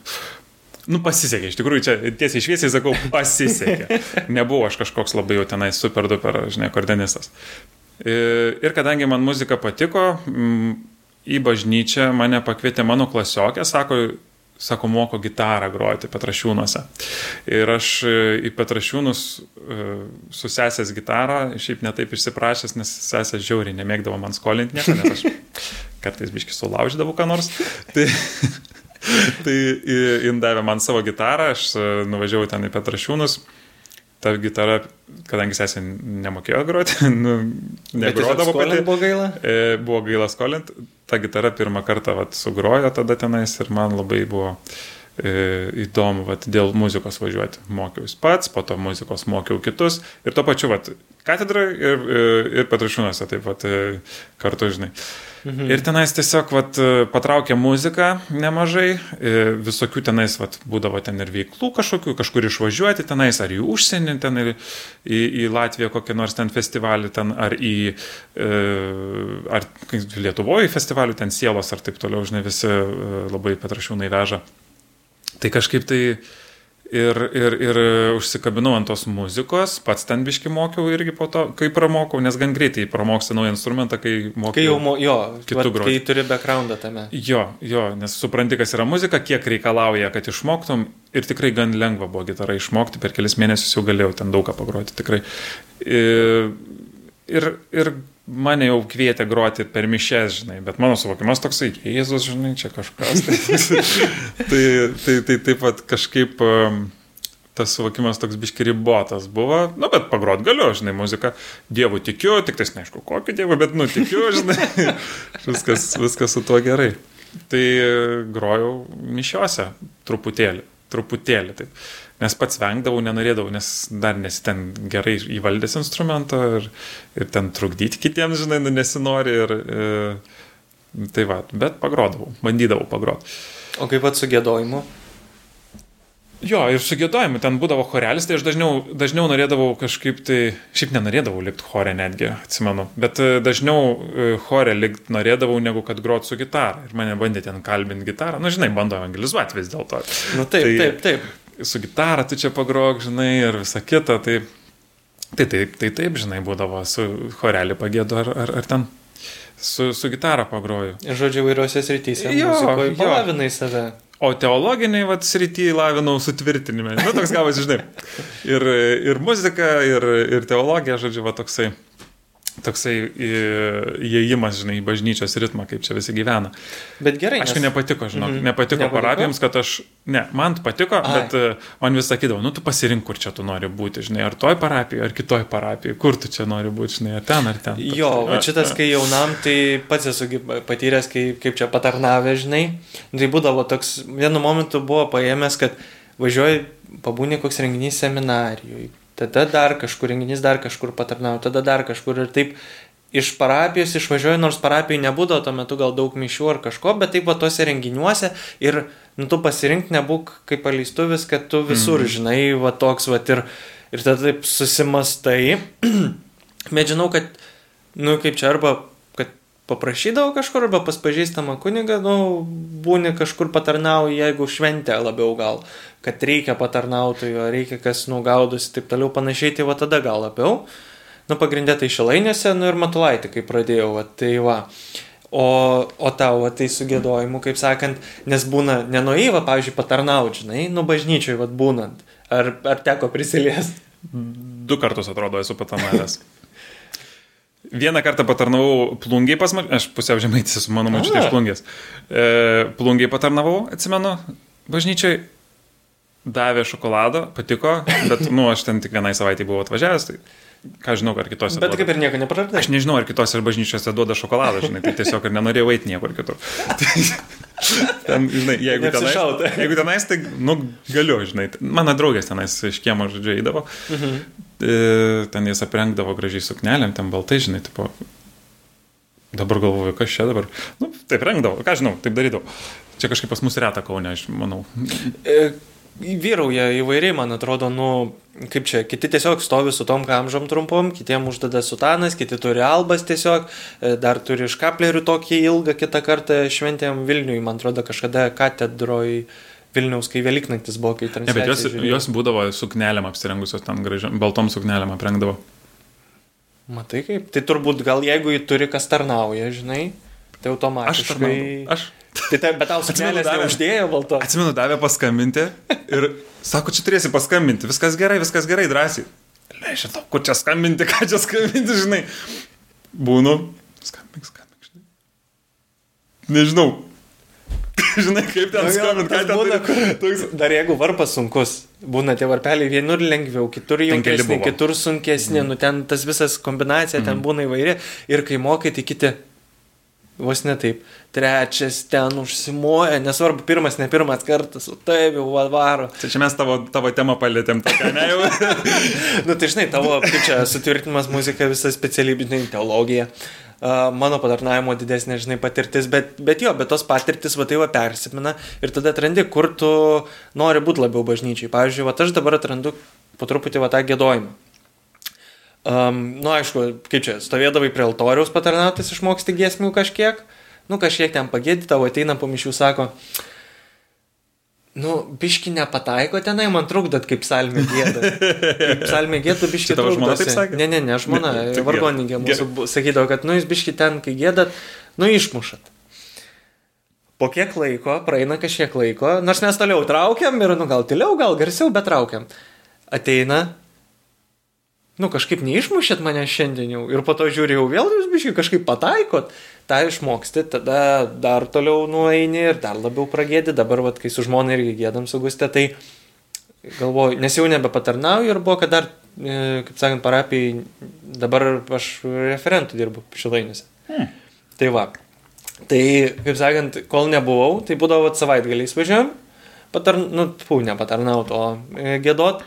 Nu, pasisekė, iš tikrųjų, čia tiesiai šviesiai sakau, pasisekė. Nebuvo aš kažkoks labai jau tenai super duper, žinai, akordeonistas. Ir kadangi man muzika patiko, į bažnyčią mane pakvietė mano klasiokė, sako, sako, moko gitarą groti Petrašiūnuose. Ir aš e, į Petrašiūnus e, su sesės gitarą, šiaip netaip išsiprašęs, nes sesė žiauriai nemėgdavo man skolinti nieko, nes aš kartais biški sulaužydavau ką nors. Tai, tai jin davė man savo gitarą, aš e, nuvažiavau ten į Petrašiūnus ta gitara, kadangi sesė nemokėjo groti, nu, negrodavo pati. Buvo gaila? E, buvo gaila skolint. Ta gitara pirmą kartą vat, sugrojo tada tenais ir man labai buvo e, įdomu vat, dėl muzikos važiuoti. Mokiausi pats, po to muzikos mokiau kitus ir tuo pačiu vat, katedra ir, ir, ir Petrašiūnuose taip pat e, kartu, žinai. E, Mhm. Ir tenais tiesiog vat, patraukė muziką nemažai, visokių tenais vat, būdavo ten ir veiklų kažkokių, kažkur išvažiuoti tenais, ar į užsienį, ten ir į, į Latviją kokią nors ten festivalį, ten, ar į e, ar Lietuvoje festivalių, ten sielos ar taip toliau, žinai, visi e, labai Petrašiūnai veža. Tai kažkaip tai Ir, ir, ir užsikabinau ant tos muzikos, pats ten biški mokiau irgi po to, kai pramokau, nes gan greitai pramoksti naują instrumentą, kai mokiau. Kai jau, mo, jo, kitų groti. Kai turi backgroundą tame. Jo, jo, nes supranti, kas yra muzika, kiek reikalauja, kad išmoktum ir tikrai gan lengva buvo gitarą išmokti, per kelis mėnesius jau galėjau ten daug ką pagroti, tikrai. Ir, ir, ir mane jau kvietė groti per mišes, žinai, bet mano suvokimas toksai, Jėzus, žinai, čia kažkas. Tai, tai, tai, tai taip pat kažkaip um, tas suvokimas toks biški ribotas buvo, nu, bet pagrot galiu, žinai, muziką, dievų tikiu, tik tais neaišku, kokį dievą, bet, nu, tikiu, žinai, viskas, viskas su tuo gerai. Tai grojau mišiuose truputėlį, truputėlį, taip nes pats vengdavau, nenorėdavau, nes dar nesi ten gerai įvaldęs instrumento ir, ir ten trukdyti kitiems, žinai, nu, nesinori ir e, tai va, bet pagrodavau, bandydavau pagroti. O kaip pat su gėdojimu? Jo, ir su gėdojimu ten būdavo chorelis, tai aš dažniau, dažniau norėdavau kažkaip tai, šiaip nenorėdavau likti chore netgi, atsimenu, bet e, dažniau e, chore likti norėdavau, negu kad grot su gitara. Ir mane bandė ten kalbinti gitarą, na nu, žinai, bando evangelizuoti vis dėlto. Na nu, taip, tai, taip, taip su gitara tu čia pagrok, žinai, ir visa kita. Tai, tai taip, tai taip, žinai, būdavo su chorelį pagėdu ar, ar, ar ten su, su gitara pagroju. Ir žodžiu, vairiuose srityse. Jo, jo. palavinai save. O teologiniai, vad, srity lavinau sutvirtinime. Nu, toks gavosi, žinai. Ir, ir muzika, ir, ir teologija, žodžiu, va, toksai toksai įėjimas, žinai, į bažnyčios ritmą, kaip čia visi gyvena. Bet gerai. Aišku, nes... nepatiko, žinok, mm -hmm. nepatiko, nepatiko parapijoms, kad aš, ne, man patiko, Ai. bet uh, man vis sakydavo, nu tu pasirink, kur čia tu nori būti, žinai, ar toj parapijoje, ar kitoj parapijoje, kur tu čia nori būti, žinai, ar ten, ar ten. Toks, jo, o šitas, kai jaunam, tai pats esu patyręs, kai, kaip čia patarnavę, žinai, tai būdavo toks, vienu momentu buvo paėmęs, kad važiuoji, pabūni koks renginys seminarijoje tada dar kažkur renginys, dar kažkur patarnauju, tada dar kažkur ir taip iš parapijos išvažiuoju, nors parapijai nebūdavo tuo metu gal daug mišių ar kažko, bet taip va tuose renginiuose ir nu, tu pasirink nebūk kaip paleistuvis, kad tu visur mm. žinai, va toks va ir, ir tada taip susimastai. bet žinau, kad, nu kaip čia arba paprašydavo kažkur arba pas pažįstamą kunigą, nu, būni kažkur patarnauji, jeigu šventė labiau gal, kad reikia patarnautojo, reikia kas nugaudusi taip toliau panašiai, tai va tada gal labiau. Nu, pagrindė tai šilainėse, nu ir matulaitį, kai pradėjau, va, tai va. O, o tau, va, tai su gėdojimu, kaip sakant, nes būna nenuėjai, pavyzdžiui, patarnauti, žinai, nu bažnyčiai, va, būnant. Ar, ar teko prisiliesti? Du kartus atrodo esu patarnavęs. Vieną kartą patarnavau plungiai pas mane, aš pusiau žemaitis esu, mano mačiutė iš plungės. E, plungiai patarnavau, atsimenu, bažnyčiai davė šokolado, patiko, bet, nu, aš ten tik vienai savaitį buvau atvažiavęs, tai ką žinau, ar kitose. Bet duoda. kaip ir nieko nepraradai. Aš nežinau, ar kitose bažnyčiose duoda šokoladą, žinai, tai tiesiog ir nenorėjau eiti niekur kitur. ten, žinai, jeigu tenais, jeigu tenais, tai, nu, galiu, žinai, mano draugės tenais iš kiemo žodžiu eidavo, mhm. E, ten jas aprengdavo gražiai suknelėm, ten baltai, žinai, tipo, dabar galvoju, kas čia dabar, nu, taip rengdavo, ką žinau, taip darydavau. Čia kažkaip pas mus reta kaunė, aš manau. E, vyrauja įvairiai, man atrodo, nu, kaip čia, kiti tiesiog stovi su tom kamžom trumpom, kitiem uždeda sutanas, kiti turi albas tiesiog, e, dar turi škaplerių tokį ilgą kitą kartą šventėm Vilniui, man atrodo, kažkada katedroj. Vilniaus, kai Velyknaktis buvo, kai transliacija. Ne, bet jos, jos būdavo suknelėm apsirengusios tam gražiam, baltom suknelėm aprengdavo. Matai kaip, tai turbūt gal jeigu jį turi kas tarnauja, žinai, tai automatiškai. Aš tarnauju. Aš Tai taip, bet tau suknelės neuždėjo balto. Atsimenu, davė paskambinti ir sako, čia turėsi paskambinti, viskas gerai, viskas gerai, drąsiai. Nežinau, kur čia skambinti, ką čia skambinti, žinai. Būnu, skambink, skambink, žinai. Nežinau. žinai, kaip ten Nu jo, skambinti, ką ten būna, turi- kur- Dar jeigu varpas sunkus, būna tie varpeliai vienur lengviau, kitur buvo. kitur sunkesni, mm. nu ten tas visas kombinacija mm. ten būna įvairi ir kai mokai, tai kiti vos ne taip, trečias ten užsimoja, nesvarbu, pirmas, ne pirmas kartas, o taip jau va- varo. Tai čia mes tavo, tavo temą palėtėm, tokia, ne jau. Nu tai žinai, tavo, kaip čia, sutvirtinimas muzika, visa specialybė, žinai, teologija. Uh, mano padarnavimo didesnė, žinai, patirtis, bet, bet jo, bet tos patirtis, va tai va persimina ir tada atrandi, kur tu nori būti labiau bažnyčiai. Pavyzdžiui, va aš dabar atrandu po truputį va tą gėdojimą. Um, nu, aišku, kaip čia, stovėdavai prie altoriaus patarnautis, išmoksti giesmių kažkiek, nu, kažkiek ten pagėdi, tavo ateina po mišių, sako, nu, biški nepataiko tenai, man trukdot kaip salmė gėda. Kaip salmė gėda, biški tavo žmona taip sakė? Ne, ne, ne, žmona, vargonininkė gerai. mūsų bu- sakydavo, kad, nu, jūs biški ten, kai gėdat, nu, išmušat. Po kiek laiko, praeina kažkiek laiko, nors mes toliau traukiam ir, nu, gal tyliau, gal garsiau, bet traukiam. Ateina, nu, kažkaip neišmušėt mane šiandien jau. Ir po to žiūrėjau, vėl jūs biškai kažkaip pataikot. tą išmoksti, tada dar toliau nueini ir dar labiau pragėdi. Dabar, vat, kai su žmona irgi gėdam su Gustė, tai galvoju, nes jau nebepatarnauju ir buvo, kad dar, e, kaip sakant, parapijai, dabar aš referentų dirbu šilainiuose. Hmm. Tai va. Tai, kaip sakant, kol nebuvau, tai būdavo savaitgaliais važiuojam, patar, nu, pū, nepatarnaut, o e, gėdot.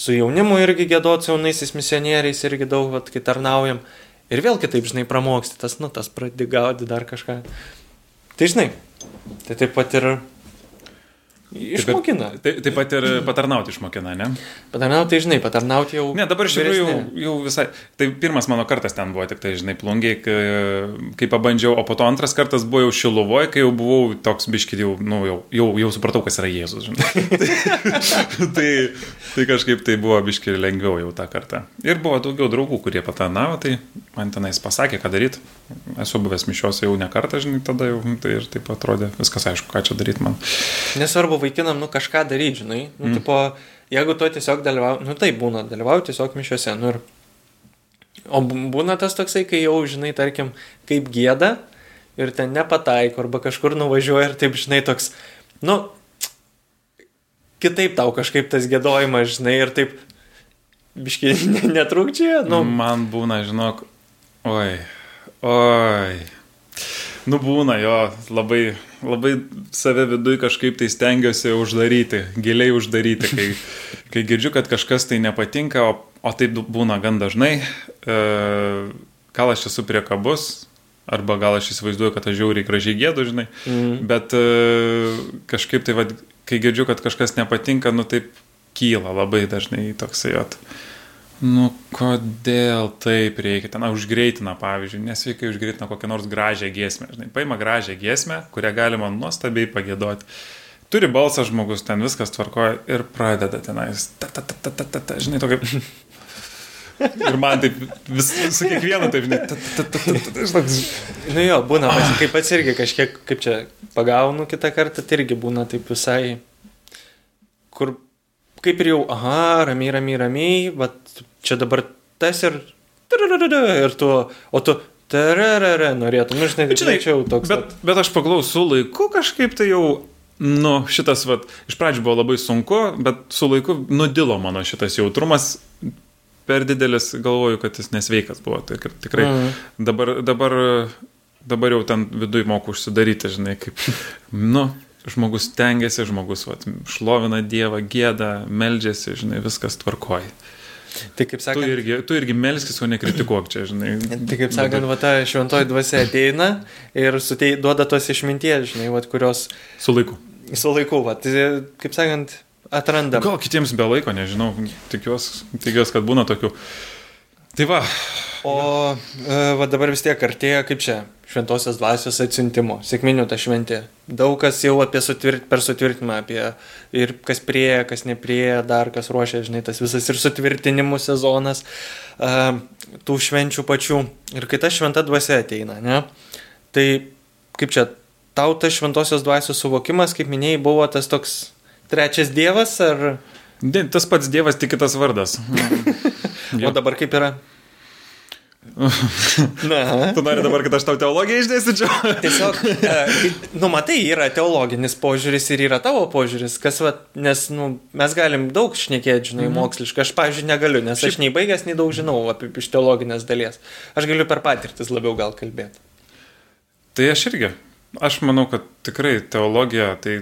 Su jaunimu irgi gėdot, su jaunaisiais misionieriais irgi daug, vat, kai tarnaujam. Ir vėl kitaip, žinai, pramoksti, tas, nu, tas pradedi gauti dar kažką. Tai, žinai, tai taip pat ir išmokina. Taip, taip pat ir patarnauti išmokina, ne? Patarnauti, žinai, patarnauti jau. Ne, dabar iš tikrųjų jau, jau visai. Tai pirmas mano kartas ten buvo, tik tai, žinai, plungiai, kai, kai pabandžiau, o po to antras kartas buvo jau Šiluvoje, kai jau buvau toks biškit, jau, nu, jau, jau, jau supratau, kas yra Jėzus, žinai. tai, tai kažkaip tai buvo biškit lengviau jau tą kartą. Ir buvo daugiau draugų, kurie patarnavo, tai man tenais pasakė, ką daryti. Esu buvęs mišiuose jau ne kartą, žinai, tada jau, tai ir taip atrodė, viskas aišku, ką čia daryti man. Nesvarbu vaikinam, nu, kažką daryti, žinai. Nu, mm. tipo, jeigu tu tiesiog dalyvauji, nu, tai būna, dalyvauji tiesiog mišiuose. Nu, ir... O bū- būna tas toksai, kai jau, žinai, tarkim, kaip gėda ir ten nepataiko, arba kažkur nuvažiuoja ir taip, žinai, toks, nu, kitaip tau kažkaip tas gėdojimas, žinai, ir taip, biškai, netrukčia, nu, Man būna, žinok, oi, oi. Nu būna jo, labai, labai save viduje kažkaip tai stengiuosi uždaryti, giliai uždaryti, kai, kai girdžiu, kad kažkas tai nepatinka, o, o taip būna gan dažnai. E, gal aš esu priekabus, arba gal aš įsivaizduoju, kad aš žiauriai gražiai gėdu, žinai, mm. bet e, kažkaip tai, vad, kai girdžiu, kad kažkas nepatinka, nu taip kyla labai dažnai toksai, at, Nu, kodėl taip reikia? Ten užgreitina, pavyzdžiui, nesveikai užgreitina kokią nors gražią giesmę. Žinai, paima gražią giesmę, kurią galima nuostabiai pagėdoti. Turi balsą žmogus, ten viskas tvarkoja ir pradeda tenais. Ta, ta, ta, ta, ta, ta, ta, žinai, tokia. Ir man taip, vis, su kiekvienu taip, žinai, ta, ta, ta, ta, ta, ta, žinai, nu jo, būna, pats, kaip pats irgi kažkiek, kaip čia, pagaunu kitą kartą, tai irgi būna taip visai, kur kaip ir jau, aha, ramiai, ramiai, ramiai, bet čia dabar tas ir, ir tu, o tu, tararara, norėtum, nu, žinai, žinai, greičiau toks. Bet, bet aš paklausau laiku kažkaip tai jau, nu, šitas, vat, iš pradžių buvo labai sunku, bet su laiku nudilo mano šitas jautrumas. Per didelis galvoju, kad jis nesveikas buvo. Tai tikrai Mhm. dabar, dabar, dabar jau ten viduje moku užsidaryti, žinai, kaip, nu, žmogus tengiasi, žmogus vat, šlovina Dievą, gėda, meldžiasi, žinai, viskas tvarkoja. Tai kaip Tu sakant, irgi, tu irgi melskis, o nekritikuok čia, žinai. Tai kaip sakant, va ta šventoji dvasia ateina ir sutei, duoda tos išminties, žinai, va, kurios Su laiku. su laiku, va, tai, kaip sakant, atrandam. Gal kitiems be laiko, nežinau, tikiuosi, tikiuos, kad būna tokių. Tai va, O e, va dabar vis tiek artėja, kaip čia, šventosios dvasios atsiuntimo, sėkminių ta šventė. Daug kas jau apie sutvirt, per sutvirtinimą, apie ir kas prieja, kas neprieja, dar kas ruošia, žinai, tas visas ir sutvirtinimų sezonas, e, tų švenčių pačių. Ir kai ta šventa dvasia ateina, ne, tai kaip čia, tau tas šventosios dvasios suvokimas, kaip minėjai, buvo tas toks trečias dievas ar... Tas pats dievas, tik kitas vardas. o dabar kaip yra? Na. Tu nori dabar, kad aš tau teologiją išdėstyčiau? Tiesiog, e, nu, matai, yra teologinis požiūris ir yra tavo požiūris, kas, va, nes, nu, mes galim daug šnekėti, žinai, mm. moksliškai. Aš, pavyzdžiui, negaliu, nes Šiaip... aš nei baigęs, nei daug žinau apie iš teologinės dalies. Aš galiu per patirtis labiau gal kalbėti. Tai aš irgi. Aš manau, kad tikrai teologija tai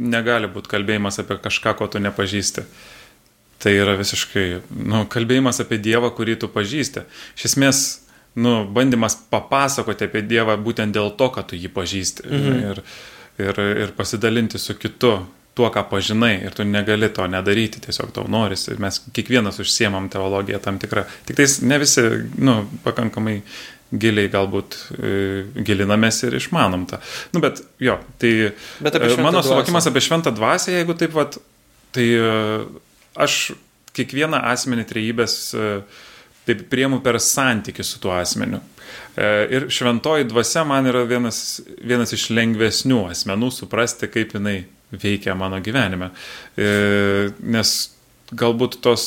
negali būti kalbėjimas apie kažką, ko tu nepažįsti. Tai yra visiškai, nu, kalbėjimas apie Dievą, kurį tu pažįsti. Iš esmės, nu, bandymas papasakoti apie Dievą būtent dėl to, kad tu jį pažįsti. Mhm. Ir, ir, ir pasidalinti su kitu tuo, ką pažinai. Ir tu negali to nedaryti, tiesiog tau norisi. Mes kiekvienas užsiemam teologiją tam tikrą. Tik tais ne visi, nu, pakankamai giliai galbūt e, gilinamės ir išmanom tą. Nu, bet jo, tai bet e, mano suvokimas apie šventą dvasę, jeigu taip pat, tai e, aš kiekvieną asmenį trejybės e, taip priemu per santykių su tuo asmeniu. E, ir šventoji dvasia man yra vienas, vienas iš lengvesnių asmenų suprasti, kaip jinai veikia mano gyvenime. E, nes galbūt tos,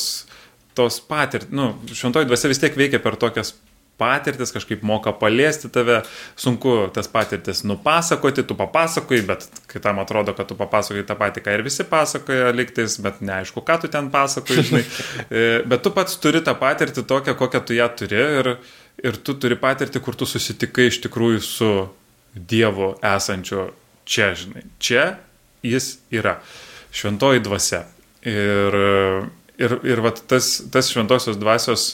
tos patirtis, nu, šventoji dvasia vis tiek veikia per tokias patirtis, kažkaip moka paliesti tave, sunku tas patirtis nupasakoti, tu papasakoji, bet kitam atrodo, kad tu papasakoji tą patį, ką ir visi pasakoja liktais, bet neaišku, ką tu ten pasakoji, žinai. E, bet tu pats turi tą patirtį tokią, kokią tu ją turi ir, ir tu turi patirtį, kur tu susitikai iš tikrųjų su Dievu esančiu čia, žinai. Čia jis yra. Šventoji dvasia. Ir, ir, ir vat, tas, tas šventosios dvasios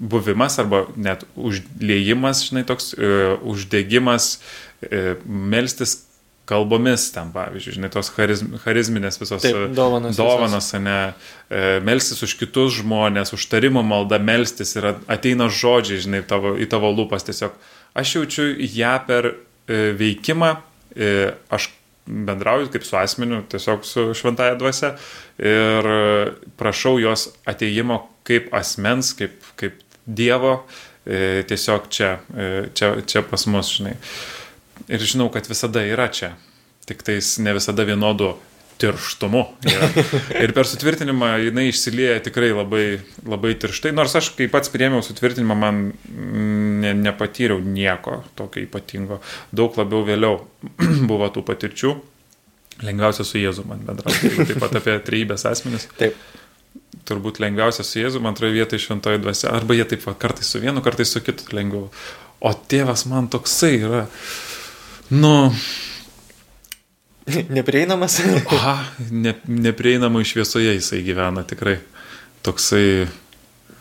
buvimas arba net užliejimas, žinai, toks e, uždegimas, e, melstis kalbomis ten, pavyzdžiui, žinai, tos charizm, charizminės visos Taip, dovanos, dovanos ne, e, melstis už kitus žmonės, užtarimo malda melstis ir ateina žodžiai, žinai, tavo, į tavo lūpas tiesiog. Aš jaučiu ją per e, veikimą, e, aš bendrauju kaip su asmeniu, tiesiog su šventaja dvasia ir prašau jos ateimo kaip asmens, kaip, kaip Dievo e, tiesiog čia, e, čia, čia pas mus, žinai. Ir žinau, kad visada yra čia, tik tais ne visada vienodu tirštumu. Ja. Ir per sutvirtinimą jinai išsilieja tikrai labai, labai tirštai, nors aš, kai pats priemiau sutvirtinimą, man ne, nepatyriau nieko tokio ypatingo. Daug labiau vėliau buvo tų patirčių. Lengviausia su Jėzu man bendrauti. Taip pat apie trejybės asmenis. Taip turbūt lengviausia su Jėzu, antroje vietoje šventoji dvasia. Arba jie taip va, kartais su vienu, kartais su kitu lengviau. O tėvas man toksai yra, nu. Neprieinamas. Aha, ne, neprieinamai šviesoje jisai gyvena tikrai. Toksai.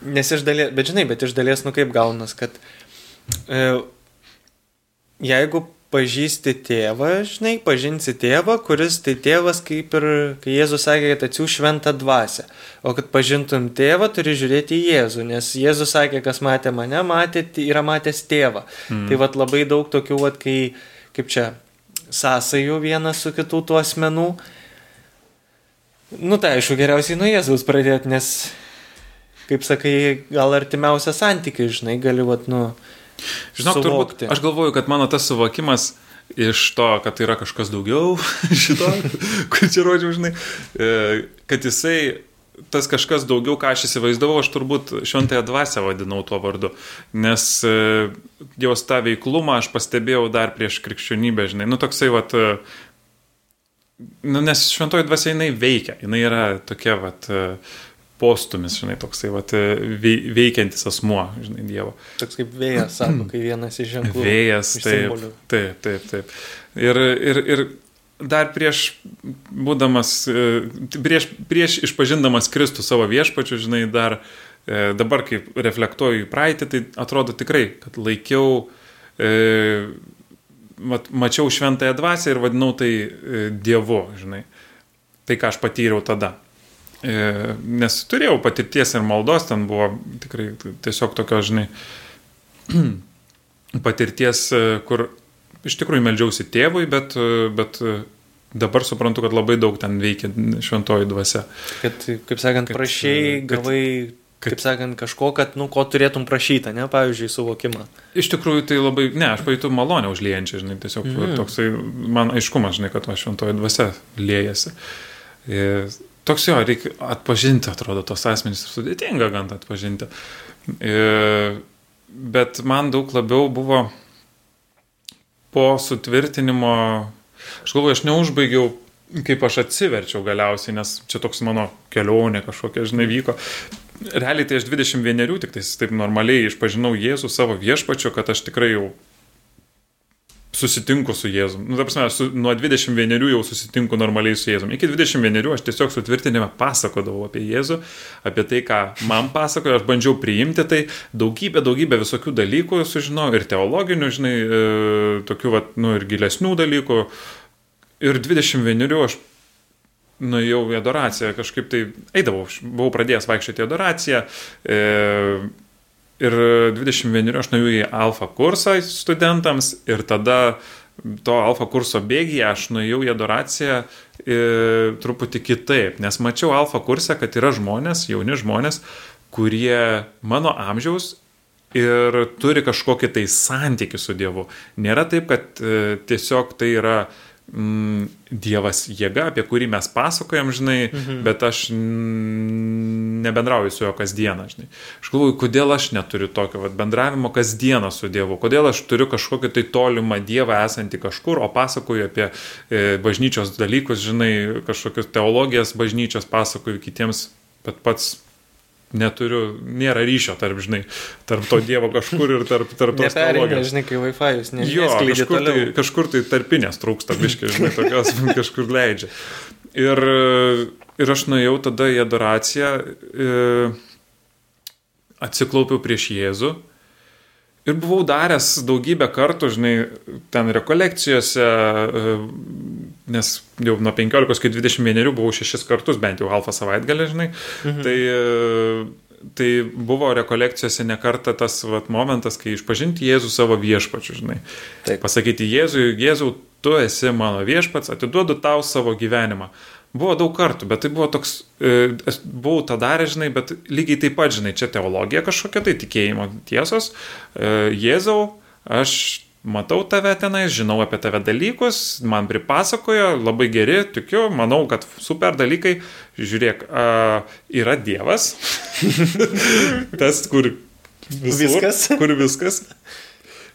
Nes iš dalies, bet žinai, bet iš dalies, nu kaip gaunas, kad e, jeigu pažįsti tėvą, žinai, pažinsi tėvą, kuris tai tėvas kaip ir, kai Jėzus sakė, kad atsiū šventą dvasę. O kad pažintum tėvą, turi žiūrėti į Jėzų, nes Jėzus sakė, kas matė mane, matė, yra matęs tėvą. Mm. Tai vad labai daug tokių, vad, kai, kaip čia, sąsajų vienas su kitų tų asmenų. Nu tai aišku, geriausiai nuo Jėzaus pradėti, nes, kaip sakai, gal artimiausia santykiai, žinai, gali, vad, nu, Žinok, suvokti. turbūt aš galvoju, kad mano tas suvokimas iš to, kad tai yra kažkas daugiau šito, kur čia rodžiau, žinai, e, kad jisai tas kažkas daugiau, ką aš įsivaizdavau, aš turbūt šventąją dvasę vadinau tuo vardu, nes e, jos tą veiklumą aš pastebėjau dar prieš krikščionybę, žinai, nu toksai, vat, e, nu, nes šventoji dvasia jinai veikia, jinai yra tokia, vat, postumis, žinai, toksai vat, veikiantis asmuo, žinai, Dievo. Toks kaip vėjas, sako, kai vienas iš ženklų. Vėjas, taip, taip, taip, taip. Ir, ir, ir dar prieš būdamas, e, prieš, prieš išpažindamas Kristų savo viešpačiu, žinai, dar e, dabar, kai reflektuoju į praeitį, tai atrodo tikrai, kad laikiau, e, mat, mačiau šventąją dvasę ir vadinau tai Dievu, žinai. Tai, ką aš patyriau tada. E, nes turėjau patirties ir maldos, ten buvo tikrai tiesiog tokio, žinai, patirties, e, kur iš tikrųjų meldžiausi tėvui, bet, e, bet dabar suprantu, kad labai daug ten veikia šventoji dvasia. Kad, kaip sakant, kad, prašiai, gavai kaip sakant, kažko, kad, nu, ko turėtum prašyti, ne, pavyzdžiui, suvokimą. Iš tikrųjų, tai labai, ne, aš pajutau malonę užliejančią, žinai, tiesiog mm. toksai, man aiškumas, žinai, kad aš šventoje dvasia liejasi. Ir toks jo, reikia atpažinti, atrodo, tos asmenys sudėtinga gan atpažinti. Ir, bet man daug labiau buvo po sutvirtinimo, aš galvoju, aš neužbaigiau kaip aš atsiverčiau galiausiai, nes čia toks mano kelionė kažkokia, žinai, vyko realiai tai aš 21 tik tais taip normaliai išpažinau Jėzų savo viešpačiu, kad aš tikrai jau susitinku su Jėzum. Nu, ta prasme, su, nuo 21 jau susitinku normaliai su Jėzum. Iki 21 aš tiesiog sutvirtinime pasakodavau apie Jėzų, apie tai, ką man pasakojo, aš bandžiau priimti tai, daugybę, daugybę visokių dalykų sužinojau ir teologinių, žinai, e, tokių, vat, nu, ir gilesnių dalykų. Ir 21 aš nuėjau į adoraciją, kažkaip tai eidavau, buvau pradėjęs vaikščioti į adoraciją. E, ir 21 aš nuėjau į alfa kursą studentams ir tada to alfa kurso bėgyje aš nuėjau į adoraciją e, truputį kitaip, nes mačiau alfa kursą, kad yra žmonės, jauni žmonės, kurie mano amžiaus ir turi kažkokį tai santykių su Dievu. Nėra taip, kad e, tiesiog tai yra e, Dievas jėga, apie kurį mes pasakojam, žinai, mhm. bet aš nebendrauju su juo kasdieną, žinai. Aš galvoju, kodėl aš neturiu tokio vat, bendravimo kasdieną su Dievu, kodėl aš turiu kažkokį tai tolimą Dievą esantį kažkur, o pasakoju apie e, bažnyčios dalykus, žinai, kažkokius teologijas bažnyčios pasakoju kitiems, bet pats neturiu, nėra ryšio tarp, žinai, tarp to Dievo kažkur ir tarp, tarp tos teologijos. žinai, kai Wi-Fi jūs ne, jo, kažkur tai, kažkur tai tarpinės trūksta, biškai, žinai, tokios kažkur leidžia. Ir, ir aš nuėjau tada į adoraciją, e, atsiklaupiau prieš Jėzų ir buvau daręs daugybę kartų, žinai, ten rekolekcijose, e, nes jau nuo 15 iki 21 buvau šešis kartus bent jau alfa savaitgalį, žinai. Mhm. Tai, tai buvo rekolekcijose nekarta tas vat, momentas, kai išpažinti Jėzų savo viešpačiu, žinai. Taip. Pasakyti Jėzui, Jėzau, tu esi mano viešpats, atiduodu tau savo gyvenimą. Buvo daug kartų, bet tai buvo toks, e, buvau tą darę, žinai, bet lygiai taip pat, žinai, čia teologija kažkokia tai tikėjimo tiesos. E, Jėzau, aš matau tave tenai, žinau apie tave dalykus, man pripasakojo, labai geri, tikiu, manau, kad super dalykai, žiūrėk, a, yra Dievas, tas, kur visur, viskas. Kur viskas.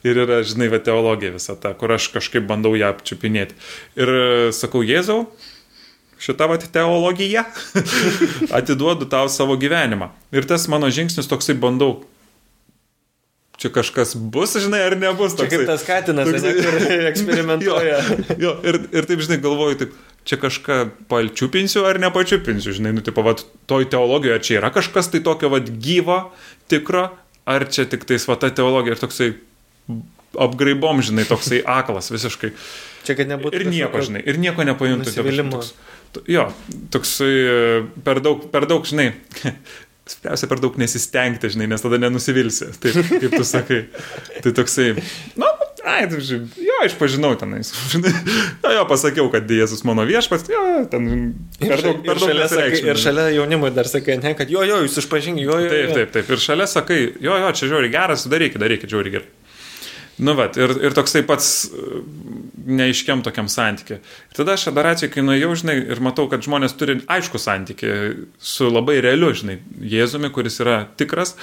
Ir yra, žinai, va teologija visa ta, kur aš kažkaip bandau ją apčiupinėti. Ir sakau, Jėzau, šitą va teologiją, atiduodu tau savo gyvenimą. Ir tas mano žingsnis toksai bandau čia kažkas bus, žinai, ar nebus. Toksai, čia kaip tas katinas, toksai, ne, eksperimentuoja. jo, jo, ir, ir taip, žinai, galvoju, taip, čia kažką palčiupinsiu ar nepačiupinsiu, žinai, nu, tipo, va, toj teologijoje, čia yra kažkas tai tokio, va, gyvo, tikro, ar čia tik tais, va, ta teologija ir toksai apgraibom, žinai, toksai aklas visiškai. Čia, kad nebūtų. Ir nieko, žinai, ir nieko nepajuntu. Toks, jo, toksai per daug, per daug, žinai, Spręsia per daug nesistengti, žinai, nes tada nenusivilsi. Taip, kaip tu sakai. Tai toksai, na, nu, ai, tai, žinai, jo, išpažinau tenais. Žinai, jo, jo, pasakiau, kad Jėzus mano viešpats, jo, ten per daug, per daug šalia sakai, Ir šalia jaunimui dar sakai, ne, kad jo, jo, jūs išpažingi, jo, jo. Taip, taip, taip. Ir šalia sakai, jo, jo, čia žiūri geras, darykit, darykit, žiūri gerai. Nu, bet, ir, ir toksai pats e, neiškiam tokiam santykiui. Ir tada aš adoracijai, kai nuėjau, žinai, ir matau, kad žmonės turi aišku santykių su labai realiu, žinai, Jėzumi, kuris yra tikras.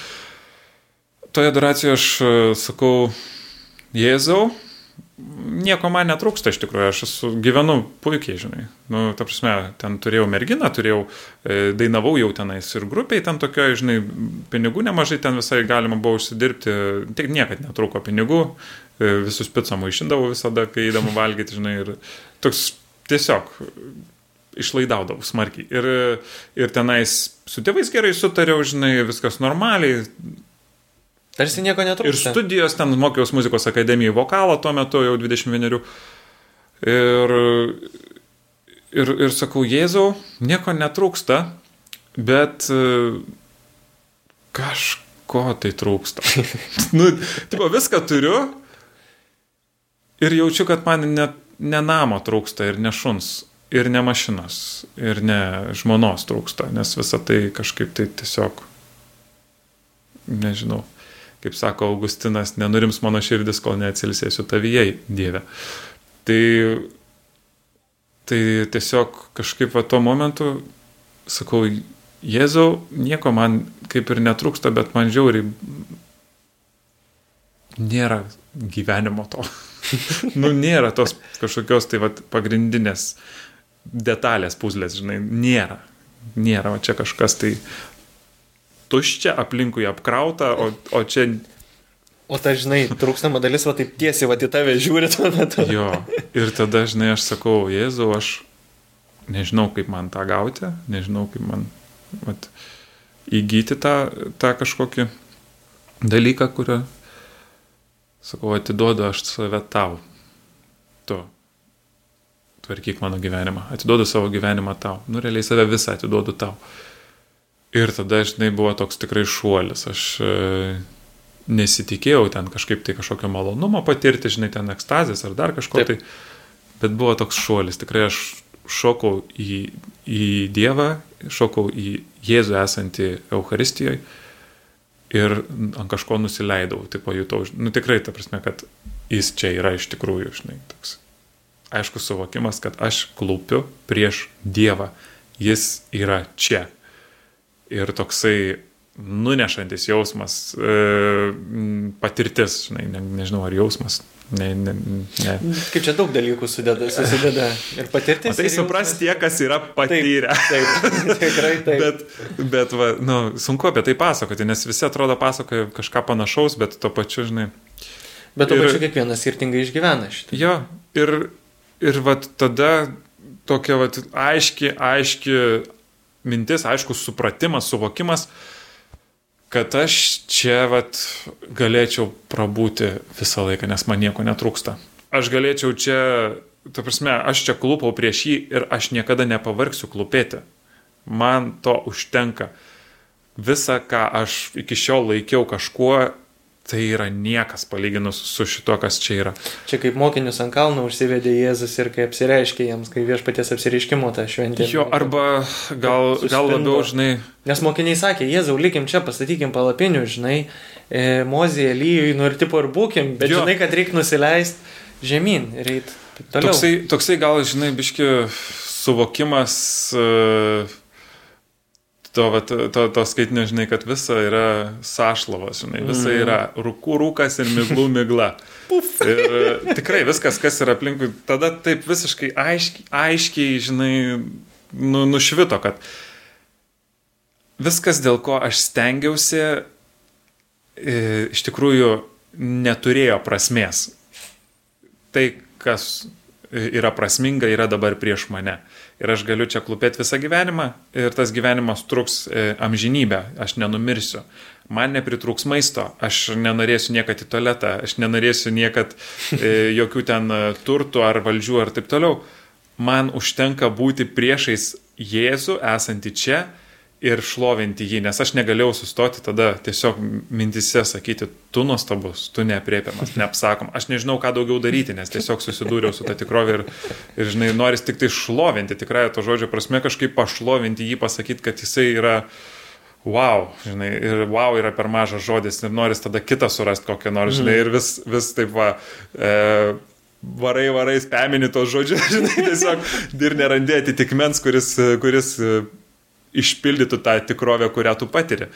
Toje adoracijoje aš e, sakau, Jėzau, nieko man netrūksta iš tikrųjų, aš esu, gyvenu puikiai, žinai. Nu, ta prasme, ten turėjau merginą, turėjau, e, dainavau jau tenais ir grupiai, ten tokio, žinai, pinigų nemažai ten visai galima buvo užsidirbti, tik niekad netrūko pinigų, e, visus pizzą maišindavau visada, kai įdamu valgyti, žinai, ir toks tiesiog išlaidaudavau smarkiai. Ir, ir tenais su tėvais gerai sutariau, žinai, viskas normaliai, Tarsi nieko netrūksta. Ir studijos, ten mokiausi muzikos akademijoje vokalo tuo metu, jau 21. Ir, ir, ir sakau, Jėzau, nieko netrūksta, bet e, kažko tai trūksta. nu, tipo, viską turiu ir jaučiu, kad man ne, ne namo trūksta ir ne šuns. Ir ne mašinos, ir ne žmonos trūksta, nes visa tai kažkaip tai tiesiog nežinau, kaip sako Augustinas, nenurims mano širdis, kol neatsilsėsiu tavyje, Dieve. Tai, tai tiesiog kažkaip va tuo momentu sakau, Jėzau, nieko man kaip ir netrūksta, bet man žiauriai nėra gyvenimo to. nu, nėra tos kažkokios tai vat, pagrindinės detalės puzlės, žinai, nėra. Nėra, o čia kažkas tai tuščia, aplinkui apkrauta, o, o čia... O ta, žinai, trūkstama dalis, va taip tiesiai, va į tave žiūri tuo metu. Jo, ir tada, žinai, aš sakau, Jėzau, aš nežinau, kaip man tą gauti, nežinau, kaip man vat, įgyti tą, tą kažkokį dalyką, kurio, sakau, atiduodu aš save tau. Tu. Tvarkyk mano gyvenimą. Atiduodu savo gyvenimą tau. Nu, realiai save visą atiduodu tau. Ir tada, žinai, buvo toks tikrai šuolis. Aš e, nesitikėjau ten kažkaip tai kažkokio malonumo patirti, žinai, ten ekstazės ar dar kažko Taip. tai. Bet buvo toks šuolis. Tikrai aš šokau į, į Dievą, šokau į Jėzų esantį Euharistijoje ir ant kažko nusileidau, tai pajutau, nu tikrai, ta prasme, kad jis čia yra iš tikrųjų, žinai, toks aiškus suvokimas, kad aš klūpiu prieš Dievą, jis yra čia. Ir toksai nunešantis jausmas, e, patirtis, žinai, ne, nežinau ar jausmas, Ne, ne, ne. Kaip čia daug dalykų sudeda, susideda ir patirtis. Tai supras tie, kas yra patyrę. Taip, taip tikrai taip. bet, bet va, nu, sunku apie tai pasakoti, nes visi atrodo pasakoja kažką panašaus, bet to pačiu, žinai. Bet to ir, pačiu kiekvienas skirtingai išgyvena šitą. Jo, ir, ir va tada tokia va aiški, aiški mintis, aiškus supratimas, suvokimas, kad aš čia vat, galėčiau prabūti visą laiką, nes man nieko netrūksta. Aš galėčiau čia, ta prasme, aš čia klūpau prieš jį ir aš niekada nepavargsiu klūpėti. Man to užtenka. Visa, ką aš iki šiol laikiau kažkuo, tai yra niekas palyginus su šito, kas čia yra. Čia kaip mokinius ant kalno užsivedė Jėzus ir kai apsireiškė jiems, kai viešpaties apsireiškimo tą šventę. Jo, arba gal, gal labiau, žinai. Nes mokiniai sakė, Jėzau, likim čia, pastatykim palapinių, žinai, e, Mozija, Lyjui, nu ir tipo ir būkim, bet jo. žinai, kad reikia nusileisti žemyn, reikia. Toksai, toksai gal, žinai, biški suvokimas. Uh, to, va, to, to, skaitinio, žinai, kad visa yra sašlavas, žinai, visa mm. yra rūkų rūkas ir miglų migla. ir e, tikrai viskas, kas yra aplinkui, tada taip visiškai aiškiai, aiškiai žinai, nu, nušvito, kad viskas, dėl ko aš stengiausi, e, iš tikrųjų neturėjo prasmės. Tai, kas yra prasminga, yra dabar prieš mane ir aš galiu čia klūpėti visą gyvenimą ir tas gyvenimas truks e, amžinybę, aš nenumirsiu. Man nepritrūks maisto, aš nenorėsiu niekad į tualetą, aš nenorėsiu niekad e, jokių ten e, turtų ar valdžių ar taip toliau. Man užtenka būti priešais Jėzų esantį čia ir šlovinti jį, nes aš negalėjau sustoti tada tiesiog mintise sakyti, tu nuostabus, tu neapriepiamas, neapsakom. Aš nežinau, ką daugiau daryti, nes tiesiog susidūriau su ta tikrovė ir, ir žinai, noris tik tai šlovinti, tikrai to žodžio prasme kažkaip pašlovinti jį, pasakyti, kad jisai yra wow, žinai, ir wow yra per mažas žodis ir noris tada kitą surasti kokią nors, žinai, ir vis, vis taip va. E, varai, varai, spemini tos žodžius, žinai, tiesiog ir nerandė atitikmens, kuris, kuris išpildytų tą tikrovę, kurią tu patiri.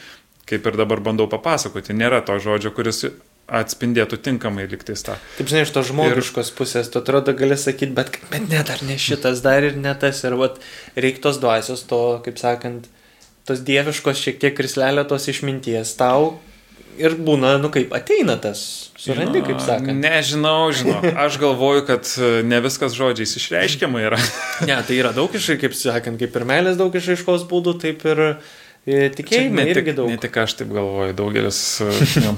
Kaip ir dabar bandau papasakoti, nėra to žodžio, kuris atspindėtų tinkamai liktais tą. Taip, žinai, iš to žmogiškos ir... pusės, tu atrodo gali sakyti, bet, bet ne, dar ne šitas, dar ir ne tas, ir vat, reikia tos dvasios, to, kaip sakant, tos dieviškos šiek tiek krislelio tos išminties tau ir būna, nu kaip ateina tas, surandi, kaip sakant. Nežinau, žinau, aš galvoju, kad e, ne viskas žodžiais išreiškiama yra. ne, tai yra daug išai, kaip sakant, kaip ir meilės daug išaiškos būdų, taip ir Tikėjime ne irgi tik, daug. Ne tik aš taip galvoju, daugelis. Ja.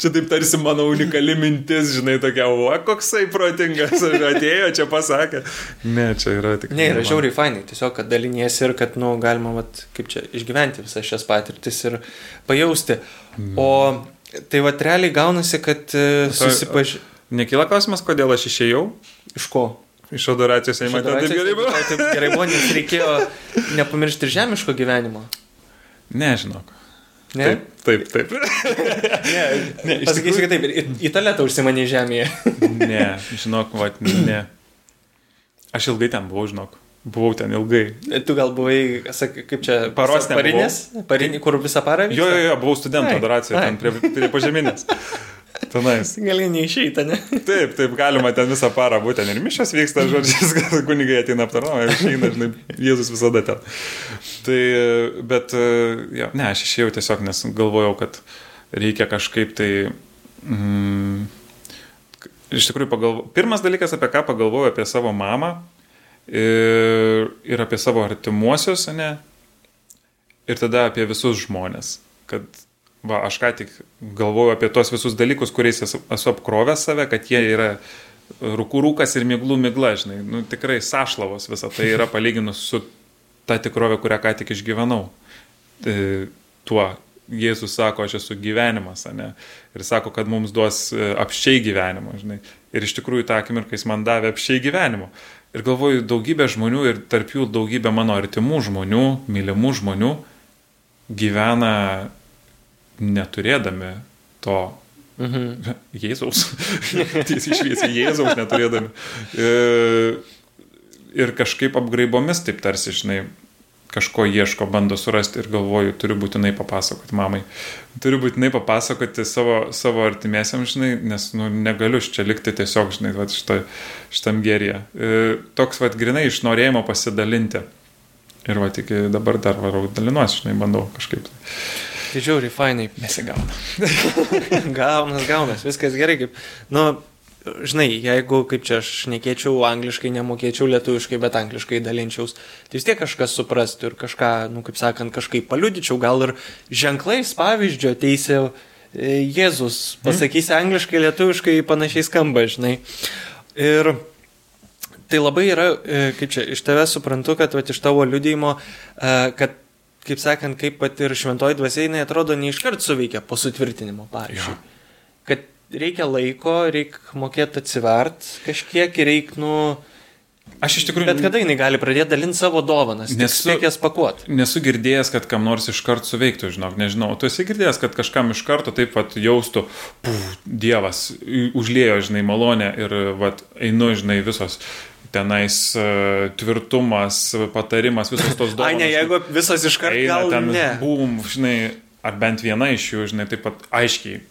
čia taip tarsi mano unikali mintis, žinai, tokia, o koksai protingas, atėjo čia pasakė. Ne, čia yra tik. Ne, yra žiauriai fainai, tiesiog, kad daliniesi ir kad, nu, galima, vat, kaip čia, išgyventi visas šias patirtis ir pajausti. Mm. O tai va, realiai gaunasi, kad e, susipažinti. Nekyla klausimas, kodėl aš išėjau? Iš ko? Iš adoracijos eina, taip gerai buvo. Taip gerai buvo, nes reikėjo nepamiršti ir žemiško gyvenimo. Nežinok. Ne? Taip, taip, taip. Ne, Ne, pasakysiu, kad taip, į, į tualetą užsimanė žemėje. ne, žinok, va, ne. Aš ilgai ten buvau, žinok. Buvau ten ilgai. Tu gal buvai, sak, kaip čia, Paros parinės, parinė, kur visą parą vyksta? Jo, jo, jo, buvau studentų Ai, adoracijoje, ten prie, prie pažeminės. Tenais. Gali neišeita, ne? Taip, taip, galima ten visą parą būti, ten ir mišas vyksta, žodžiu, kunigai ateina aptarnauja, išeina, žinai, Jėzus visada ten. Tai, bet, ja, ne, aš išėjau tiesiog, nes galvojau, kad reikia kažkaip tai... Mm, iš tikrųjų, pagalvo... pirmas dalykas, apie ką pagalvojau apie savo mamą ir, ir apie savo artimuosius, ne, ir tada apie visus žmonės. Kad Va, aš ką tik galvoju apie tos visus dalykus, kuriais esu, esu apkrovęs save, kad jie yra rūkų rūkas ir miglų migla, žinai, nu, tikrai sašlavos visą tai yra palyginus su ta tikrovė, kurią ką tik išgyvenau. Tai, tuo Jėzus sako, aš esu gyvenimas, ne? Ir sako, kad mums duos e, apščiai gyvenimo, žinai. Ir iš tikrųjų tą akimirką jis man davė apščiai gyvenimo. Ir galvoju, daugybė žmonių ir tarp jų daugybė mano artimų žmonių, mylimų žmonių gyvena neturėdami to Mhm. Jėzaus. Tiesiai šviesiai Jėzaus neturėdami. Ir, ir kažkaip apgraibomis taip tarsi, žinai, kažko ieško, bando surasti ir galvoju, turiu būtinai papasakoti mamai. Turiu būtinai papasakoti savo, savo artimiesiam, žinai, nes nu, negaliu čia likti tiesiog, žinai, va, šita, šitam gerėje. Toks, va, grinai iš norėjimo pasidalinti. Ir va, tik dabar dar varau dalinuosi, žinai, bandau kažkaip. Tai žiauriai, fainai. Nesigauna. Gaunas, gaunas, viskas gerai. Kaip, nu, žinai, jeigu, kaip čia aš nekėčiau angliškai, nemokėčiau lietuviškai, bet angliškai dalinčiaus, tai vis tiek kažkas suprastų ir kažką, nu, kaip sakant, kažkaip paliudyčiau, gal ir ženklais pavyzdžio teisė Jėzus, pasakysi angliškai, lietuviškai panašiai skamba, žinai. Ir tai labai yra, e, kaip čia, iš tavęs suprantu, kad va, iš tavo liudėjimo, e, kad kaip sakant, kaip pat ir šventoji dvasia, jinai atrodo neiškart suveikia po sutvirtinimo, pavyzdžiui. Ja. Kad reikia laiko, reikia mokėti atsivert kažkiek ir reikia, nu... Aš iš tikrųjų... Bet kada jinai gali pradėti dalinti savo dovanas, nes reikia jas pakuoti. Nesu girdėjęs, kad kam nors iškart suveiktų, žinok, nežinau. Tu esi girdėjęs, kad kažkam iš karto taip pat jaustų, puf, Dievas užlėjo, žinai, malonę ir, vat, einu, žinai, visos tenais uh, tvirtumas, patarimas, visos tos dovanos. Ai, ne, jeigu visas iš karto gal ten, ne. Bum, žinai, ar bent viena iš jų, žinai, taip pat aiškiai. puf,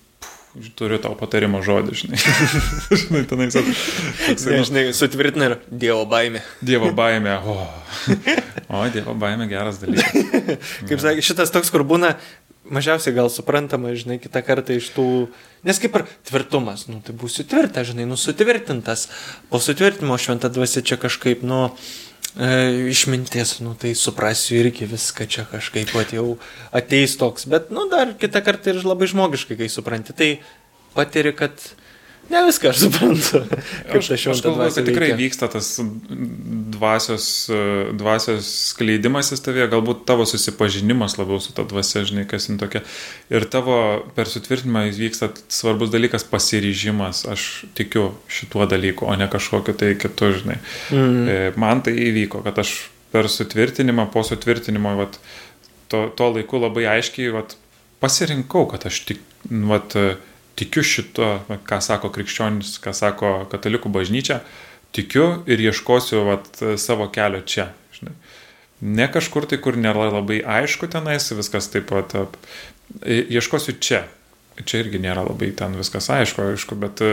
Turiu tau patarimo žodį, žinai. žinai, tenais. Toksai, nu, žinai, sutvirtina ir Dievo baimė. Dievo baime. O, o Dievo baime geras dalykas. Kaip sakė, šitas toks, kur būna mažiausiai gal suprantama, žinai, kitą kartą iš tų, nes kaip ir tvirtumas, nu tai būsiu tvirtas, žinai, nu sutvirtintas, po sutvirtinimo šventą dvasia čia kažkaip, nu, e, išminties, nu tai suprasiu irgi viską čia kažkaip, pat jau ateis toks, bet, nu dar kitą kartą ir labai žmogiškai, kai supranti, tai patiri, kad ne viską aš suprantu. Aš, aš galvoju, kad tikrai veikia. vyksta tas dvasios, dvasios skleidimasis tavie, galbūt tavo susipažinimas labiau su ta dvasia, žinai, kas jin tokia. Ir tavo per sutvirtinimą vyksta svarbus dalykas pasiryžimas. Aš tikiu šituo dalyku, o ne kažkokiu tai kitu, žinai. Mm. Man tai įvyko, kad aš per sutvirtinimą, po sutvirtinimo, vat, to, to laiku labai aiškiai vat, pasirinkau, kad aš tik, vat, tikiu šito, ką sako krikščionis, ką sako katalikų bažnyčia, tikiu ir ieškosiu vat, savo kelio čia. Žinai. Ne kažkur tai, kur nėra labai aišku tenais, viskas taip pat. Ieškosiu čia. Čia irgi nėra labai ten viskas aišku, aišku, bet,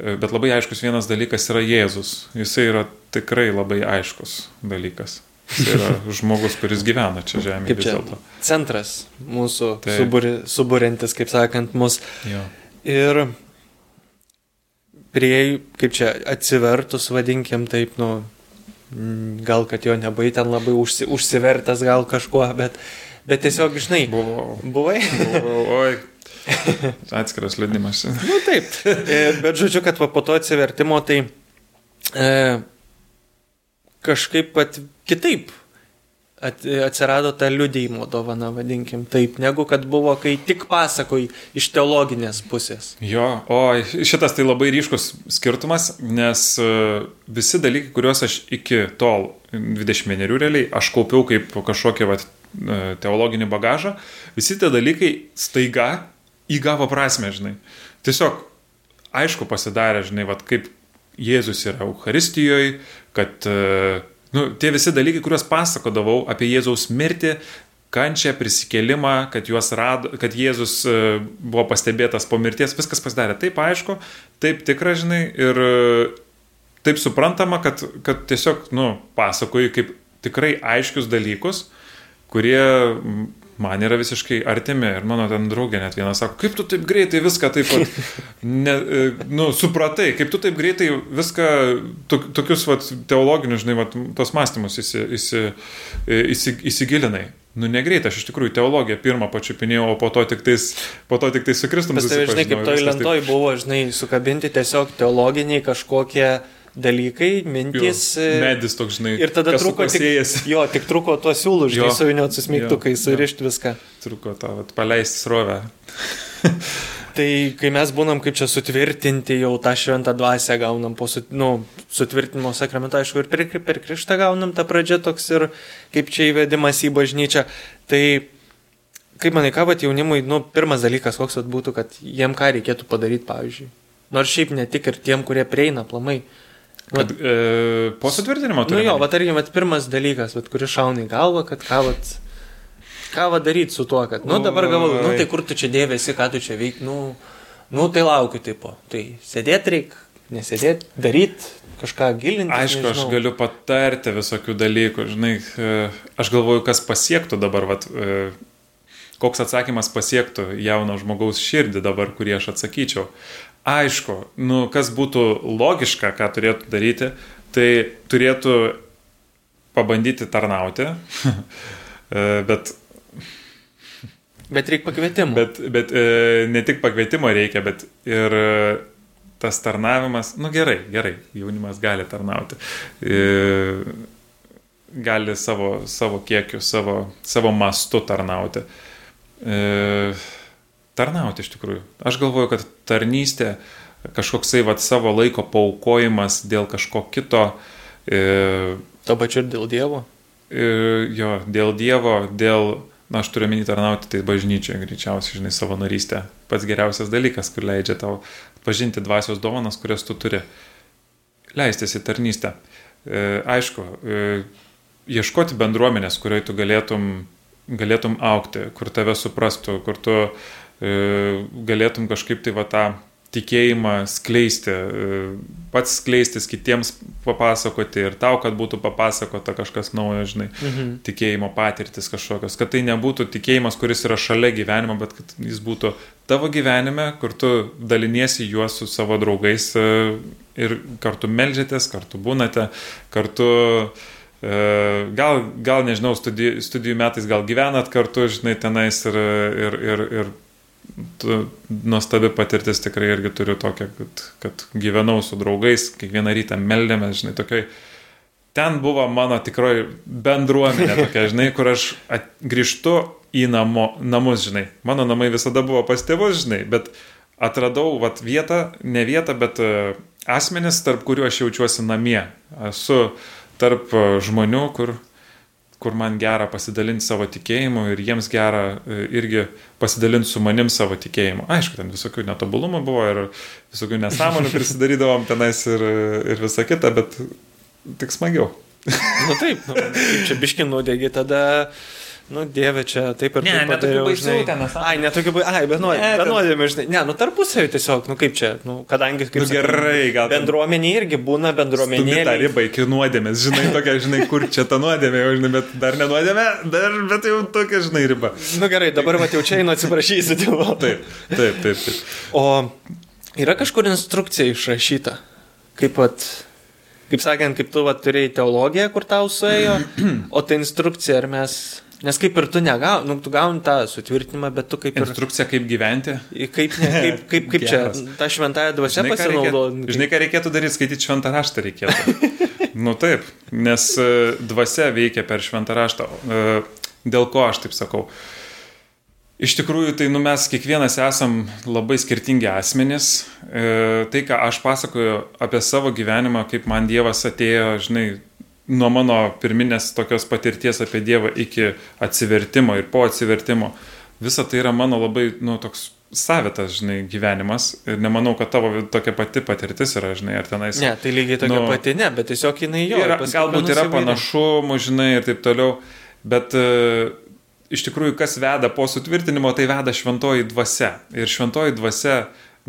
bet labai aiškus vienas dalykas yra Jėzus. Jisai yra tikrai labai aiškus dalykas. Jis yra žmogus, kuris gyvena čia žemėje Kaip čia centras mūsų suburi, suburintis, kaip sakant, mus. Jo. Ir prie, kaip čia, atsivertus, vadinkim taip, nu, gal kad jo nebai ten labai užsi, užsivertęs gal kažkuo, bet, bet tiesiog, žinai, Buvo. buvai. Oi. Atskiras liūdimas. nu taip. E, Bet žodžiu, kad po to atsivertimo tai e, kažkaip pat kitaip atsirado ta liudėjimo dovana, vadinkim taip, negu kad buvo, kai tik pasakoj iš teologinės pusės. Jo, o šitas tai labai ryškus skirtumas, nes e, visi dalykai, kuriuos aš iki tol, 21 realiai, aš kaupiau kaip kažkokie vat, teologinį bagažą, visi tie dalykai staiga įgavo prasme, žinai. Tiesiog aišku pasidarė, žinai, vat, kaip Jėzus yra Euharistijoje, kad e, nu, tie visi dalykai, kuriuos pasakodavau apie Jėzaus mirtį, kančią, prisikėlimą, kad, rado, kad Jėzus e, buvo pastebėtas po mirties, viskas pasidarė taip aišku, taip tikra, žinai, ir e, taip suprantama, kad, kad tiesiog, nu, pasakoju kaip tikrai aiškius dalykus, kurie man yra visiškai artimi ir mano ten draugė net vienas sako, kaip tu taip greitai viską taip pat, ne, e, nu, supratai, kaip tu taip greitai viską, to, tokius vat, teologinius, žinai, vat, tos mąstymus įsi, įsi, e, įsi, įsigilinai. Nu, negreit, aš iš tikrųjų teologiją pirmą pačiupinėjau, o po to tik tais, po to tik tais su Kristumi. Tai, žinai, kaip toj lentoj taip... buvo, žinai, sukabinti tiesiog teologiniai kažkokie dalykai, mintis. Jo, e, medis toks, žinai. Ir tada truko tik, jo, tik truko tuo siūlų, žinai, suviniot susmygtukai, surišti viską. Truko tą, paleisti srovę. tai kai mes būnam kaip čia sutvirtinti, jau tą šventą dvasę gaunam po su, nu, sutvirtinimo sakramentą, aišku, ir per, per krikštą gaunam tą pradžią toks ir kaip čia įvedimas į bažnyčią. Tai kaip manai, ką vat jaunimui, nu, pirmas dalykas, koks vat būtų, kad jiem ką reikėtų padaryti, pavyzdžiui. Nors šiaip ne tik ir tiem, kurie prieina plamai. Kad, e, po sutvirtinimo turi. Nu jo, va tarkim, vat, pirmas dalykas, vat, kuris šauna į galvą, kad ką vat, ką vat daryti su tuo, kad, nu dabar galvoju, nu tai kur tu čia dėvėsi, ką tu čia veik, nu, nu tai laukiu tipo. Tai sėdėti reikia, nesėdėti, daryti, kažką gilinti. Aišku, nežinau. aš galiu patarti visokių dalykų, žinai, e, aš galvoju, kas pasiektų dabar, vat, e, koks atsakymas pasiektų jauno žmogaus širdį dabar, kurį aš atsakyčiau. Aišku, nu, kas būtų logiška, ką turėtų daryti, tai turėtų pabandyti tarnauti, bet... Bet reikia pakvietimo. Bet, bet e, ne tik pakvietimo reikia, bet ir e, tas tarnavimas, nu gerai, gerai, jaunimas gali tarnauti. E, gali savo, savo kiekiu, savo, savo mastu tarnauti. E, tarnauti iš tikrųjų. Aš galvoju, kad tarnystė, kažkoksai vat, savo laiko paukojimas dėl kažko kito. E, to pačiu ir dėl Dievo? E, jo, dėl Dievo, dėl, na, aš turiu minį tarnauti, tai bažnyčioje greičiausiai, žinai, savo narystę. Pats geriausias dalykas, kur leidžia tau pažinti dvasios dovanas, kurias tu turi. Leistis į tarnystę. E, aišku, e, ieškoti bendruomenės, kurioje tu galėtum, galėtum aukti, kur tave suprastų, kur tu galėtum kažkaip tai va tą tikėjimą skleisti, e, pats skleistis kitiems papasakoti ir tau, kad būtų papasakota kažkas naujo, žinai, mhm. tikėjimo patirtis kažkokios, kad tai nebūtų tikėjimas, kuris yra šalia gyvenimo, bet kad jis būtų tavo gyvenime, kur tu daliniesi juos su savo draugais e, ir kartu melžiatės, kartu būnate, kartu Gal, gal nežinau, studijų, studijų metais gal gyvenat kartu, žinai, tenais ir, ir, ir, ir nuostabi patirtis tikrai irgi turiu tokią, kad, kad gyvenau su draugais, kiekvieną rytą meldėmės, žinai, tokioj. Ten buvo mano tikroji bendruomenė tokia, žinai, kur aš at, grįžtu į namo, namus, žinai. Mano namai visada buvo pas tėvus, žinai, bet atradau vat, vietą, ne vietą, bet uh, asmenis, tarp kuriuo aš jaučiuosi namie. Esu tarp uh, žmonių, kur kur man gera pasidalinti savo tikėjimu ir jiems gera e, irgi pasidalinti su manim savo tikėjimu. Aišku, ten visokių netobulumų buvo ir visokių nesąmonių prisidarydavom tenais ir, ir visa kita, bet tik smagiau. Na nu taip, nu, čia biškinų dėgi tada Nu, dieve, čia taip ir ne, taip padariau, žinai. Ten, ai, netokiu baisu, ai, benuodėmė, žinai. Ne, nu tarpusavį tiesiog, nu kaip čia, nu, kadangi kaip... Nu, gerai, gal. Bendruomenė irgi būna bendruomenė. Ta riba iki nuodėmės, žinai, tokia, žinai, kur čia ta nuodėmė, žinai, bet dar nenuodėmė, dar, bet jau tokia, žinai, riba. Nu gerai, dabar mat jau čia einu atsiprašysiu, tėvo. Taip, taip, taip, taip. O yra kažkur instrukcija išrašyta, kaip pat kaip sakant, kaip tu va, turėjai teologiją, kur tau suėjo, o ta instrukcija, ar mes Nes kaip ir tu negauni, nu, tu gauni tą sutvirtinimą, bet tu kaip ir... Instrukcija, kaip gyventi. Kaip, ne, kaip, kaip, kaip čia, tą šventąją dvasę pasinaudoti. Žinai, ką reikėtų daryti, skaityti šventą raštą reikėtų. nu taip, nes e, dvasia veikia per šventą raštą. E, dėl ko aš taip sakau? Iš tikrųjų, tai nu, mes kiekvienas esam labai skirtingi asmenys. E, tai, ką aš pasakoju apie savo gyvenimą, kaip man Dievas atėjo, žinai, nuo mano pirminės tokios patirties apie Dievą iki atsivertimo ir po atsivertimo, visa tai yra mano labai, nu, toks savitas, žinai, gyvenimas ir nemanau, kad tavo tokia pati patirtis yra, žinai, ar tenais. Ne, tai lygiai tokia Nu, pati, ne, bet tiesiog jinai jo. yra, galbūt yra panašumų, žinai, ir taip toliau, bet e, iš tikrųjų, kas veda po sutvirtinimo, tai veda šventoji dvasia. Ir šventoji dvasia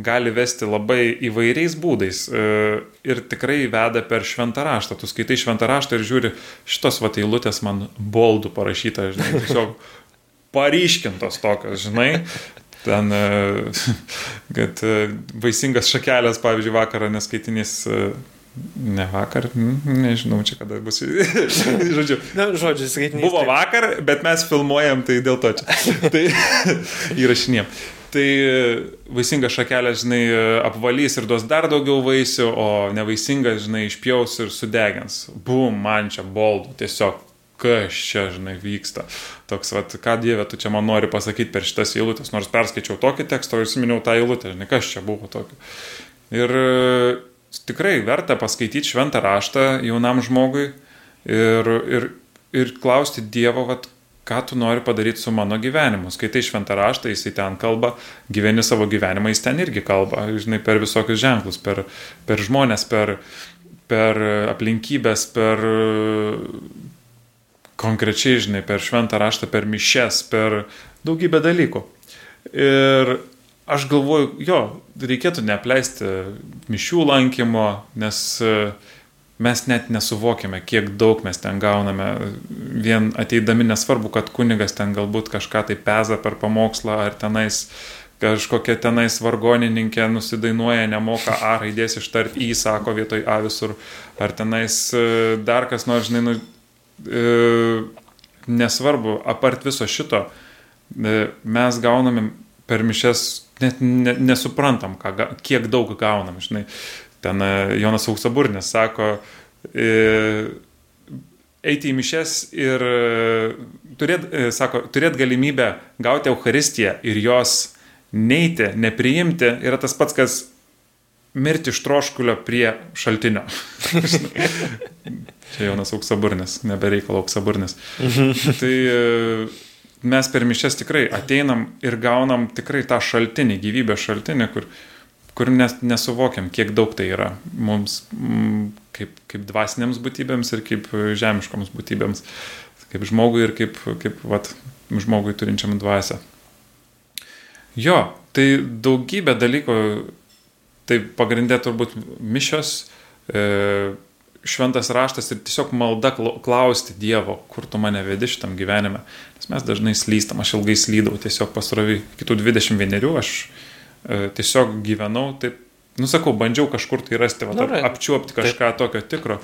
gali vesti labai įvairiais būdais e, ir tikrai veda per šventą raštą. Tu skaitai šventą raštą ir žiūri, šitos va eilutės man boldų parašyta, žinai, tiesiog paryškintos tokios, žinai. Ten, e, kad e, vaisingas šakelės, pavyzdžiui, vakarą neskaitinys, ne vakar, nežinau, čia kada bus. Žodžiu, Na, žodžiu, skaitinys. Buvo vakar, bet mes filmuojam, tai dėl to čia. tai įrašinėm. Tai e, vaisinga šakelė, žinai, e, apvalys ir duos dar daugiau vaisių, o nevaisingas, žinai, išpjaus ir sudegins. Bum, man čia boldų, tiesiog kas čia, žinai, vyksta. Toks, vat, ką Dieve, tu čia man nori pasakyti per šitas eilutės, nors perskaičiau tokį tekstą ir įsiminiau tą eilutę, žinai, kas čia buvo tokio. Ir e, tikrai verta paskaityti šventą raštą jaunam žmogui ir, ir, ir klausti Dievo, vat, ką tu nori padaryti su mano gyvenimu. Skaitai šventą raštą, jisai ten kalba, gyveni savo gyvenimą, jis ten irgi kalba, žinai, per visokius ženklus, per, per žmonės, per, per aplinkybės, per konkrečiai, žinai, per šventą raštą, per mišes, per daugybę dalykų. Ir aš galvoju, jo, reikėtų neapleisti mišių lankymo, nes e, mes net nesuvokime, kiek daug mes ten gauname. Vien ateidami nesvarbu, kad kunigas ten galbūt kažką tai peza per pamokslą ar tenais kažkokia tenais vargonininkė nusidainuoja, nemoka A raidės ištarti, į sako vietoj A visur, ar tenais e, dar kas nors, žinai, nu, e, nesvarbu, apart viso šito, e, mes gauname per mišes, net ne, nesuprantam, ką, kiek daug gaunam, žinai. Ten e, Jonas Auksaburnis sako, e, eiti į mišes ir e, turėt, e, sako, turėt galimybę gauti Euharistiją ir jos neiti, nepriimti, yra tas pats, kas mirti iš troškulio prie šaltinio. Čia Jonas Auksaburnis, nebereikalo Auksaburnis. tai e, mes per mišes tikrai ateinam ir gaunam tikrai tą šaltinį, gyvybės šaltinį, kur, kur nes, nesuvokiam, kiek daug tai yra mums mm, kaip, kaip dvasinėms būtybėms ir kaip žemiškoms būtybėms, kaip žmogui ir kaip, kaip vat, žmogui turinčiam dvasę. Jo, tai daugybė dalykų, tai pagrindė turbūt mišios, e, šventas raštas ir tiesiog malda klau- klausti Dievo, kur tu mane vedi šitam gyvenime. Nes mes dažnai slystam, aš ilgai slydau tiesiog pasrovi, kitų 21 aš tiesiog gyvenau, taip, nusakau, bandžiau kažkur tai rasti, va, Nu, right. apčiuopti kažką tokio tikro.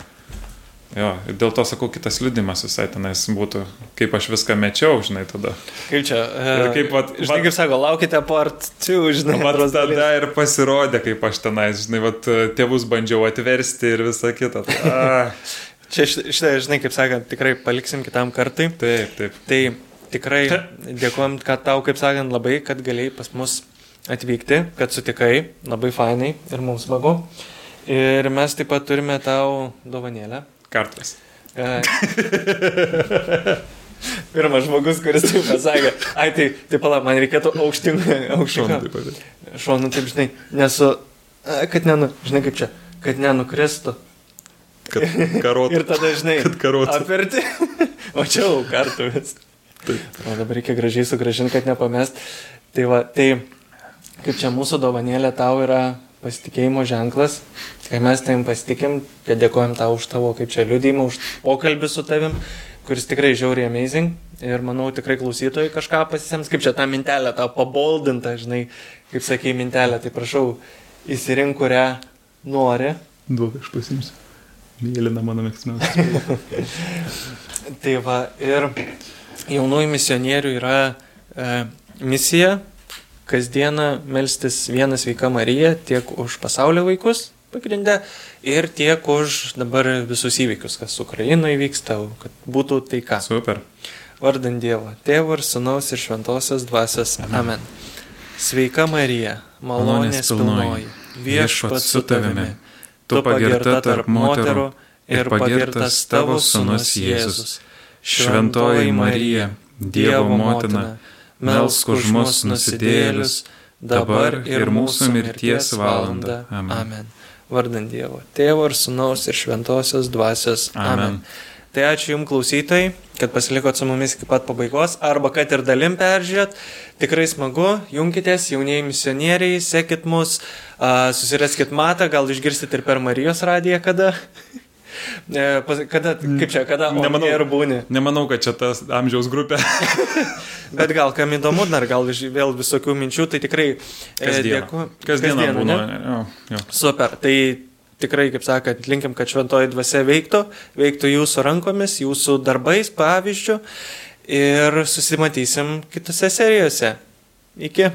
Jo, ir dėl to sakau, kitas liudimas visai tenais būtų, kaip aš viską mečiau, žinai, tada. Kaip čia? Ir kaip, vat, Žinai, vat- kaip sako, laukite part 2, žinai, Man tada dalies. ir pasirodė, kaip aš tenais, žinai, vat, tėvus bandžiau atversti ir visą kitą. Čia šitą, žinai, kaip sakant, tikrai paliksim kitam kartui. taip, taip. Tai tikrai dėkojom, kad tau, kaip sakant, labai, kad galėjai pas mus atvykti, kad sutikai, labai fainai ir mums smagu. Ir mes taip pat turime tau dovanėlę. Kartas. E, Pirmas žmogus, kuris taip pasakė, ai tai, tai pala, man reikėtų aukštin, Šonu aukštin. taip. Šonu, taip žinai, nesu, a, kad nenu, žinai kaip čia, kad nenukristų. Kad karotų. Ir tada, žinai, Kad karotų. aperti. O čia jau kartu vis. O dabar reikia gražiai sugražinti, kad nepamest. Tai va, tai kaip čia mūsų dovanėlė tau yra pasitikėjimo ženklas. Kai mes tavim pasitikim, tai dėkojom tau už tavo, kaip čia liūdėjimą, už pokalbį su tavim, kuris tikrai žiauriai amazing. Ir manau, tikrai klausytojai kažką pasisems, kaip čia tą mintelę, tą paboldintą, žinai, kaip sakei, mintelę. Tai prašau, įsirink, kurią nori. Duok, aš pasimsiu. Mėlyna mano mėgstamiausia. Tai va, ir jaunųjų misionierių yra e, misija kasdieną melstis vieną sveiką Mariją tiek už pasaulio vaikus pagrindę ir tiek už dabar visus įvykius, kas Ukrainoje vyksta, kad būtų taika. Super. Vardant Dievo, Tėvo ir Sūnaus ir Šventosios Dvasios. Amen. Sveika Marija, malonės pilnoji, viešpats su tavimi. Tu pagirta tarp moterų ir pagirtas tavo sunus Jėzus. Šventoji Marija, Dievo motina, melsk už mus nusidėlius, dabar ir mūsų mirties valanda. Amen. Amen. Vardant Dievo, Tėvo ir Sūnaus ir Šventosios Dvasios. Amen. Amen. Tai ačiū Jums klausytojai, kad pasilikot su mumis iki pat pabaigos, arba kad ir dalim peržiūrėt. Tikrai smagu, jungitės, jaunieji misionieriai, sekit mus, susiraskit matą, gal išgirsit ir per Marijos radiją kada. E, kada, kaip čia, kada nemanau, ir būni? Nemanau, kad čia tas amžiaus grupė. Bet gal kam įdomu, dar gal vėl visokių minčių, tai tikrai e, dėkui. Kasdieną būna. Jo, jo. Super, tai tikrai, kaip sakant, linkim, kad šventoji dvasia veiktų, veiktų jūsų rankomis, jūsų darbais, pavyzdžių ir susimatysim kitose serijose. Iki.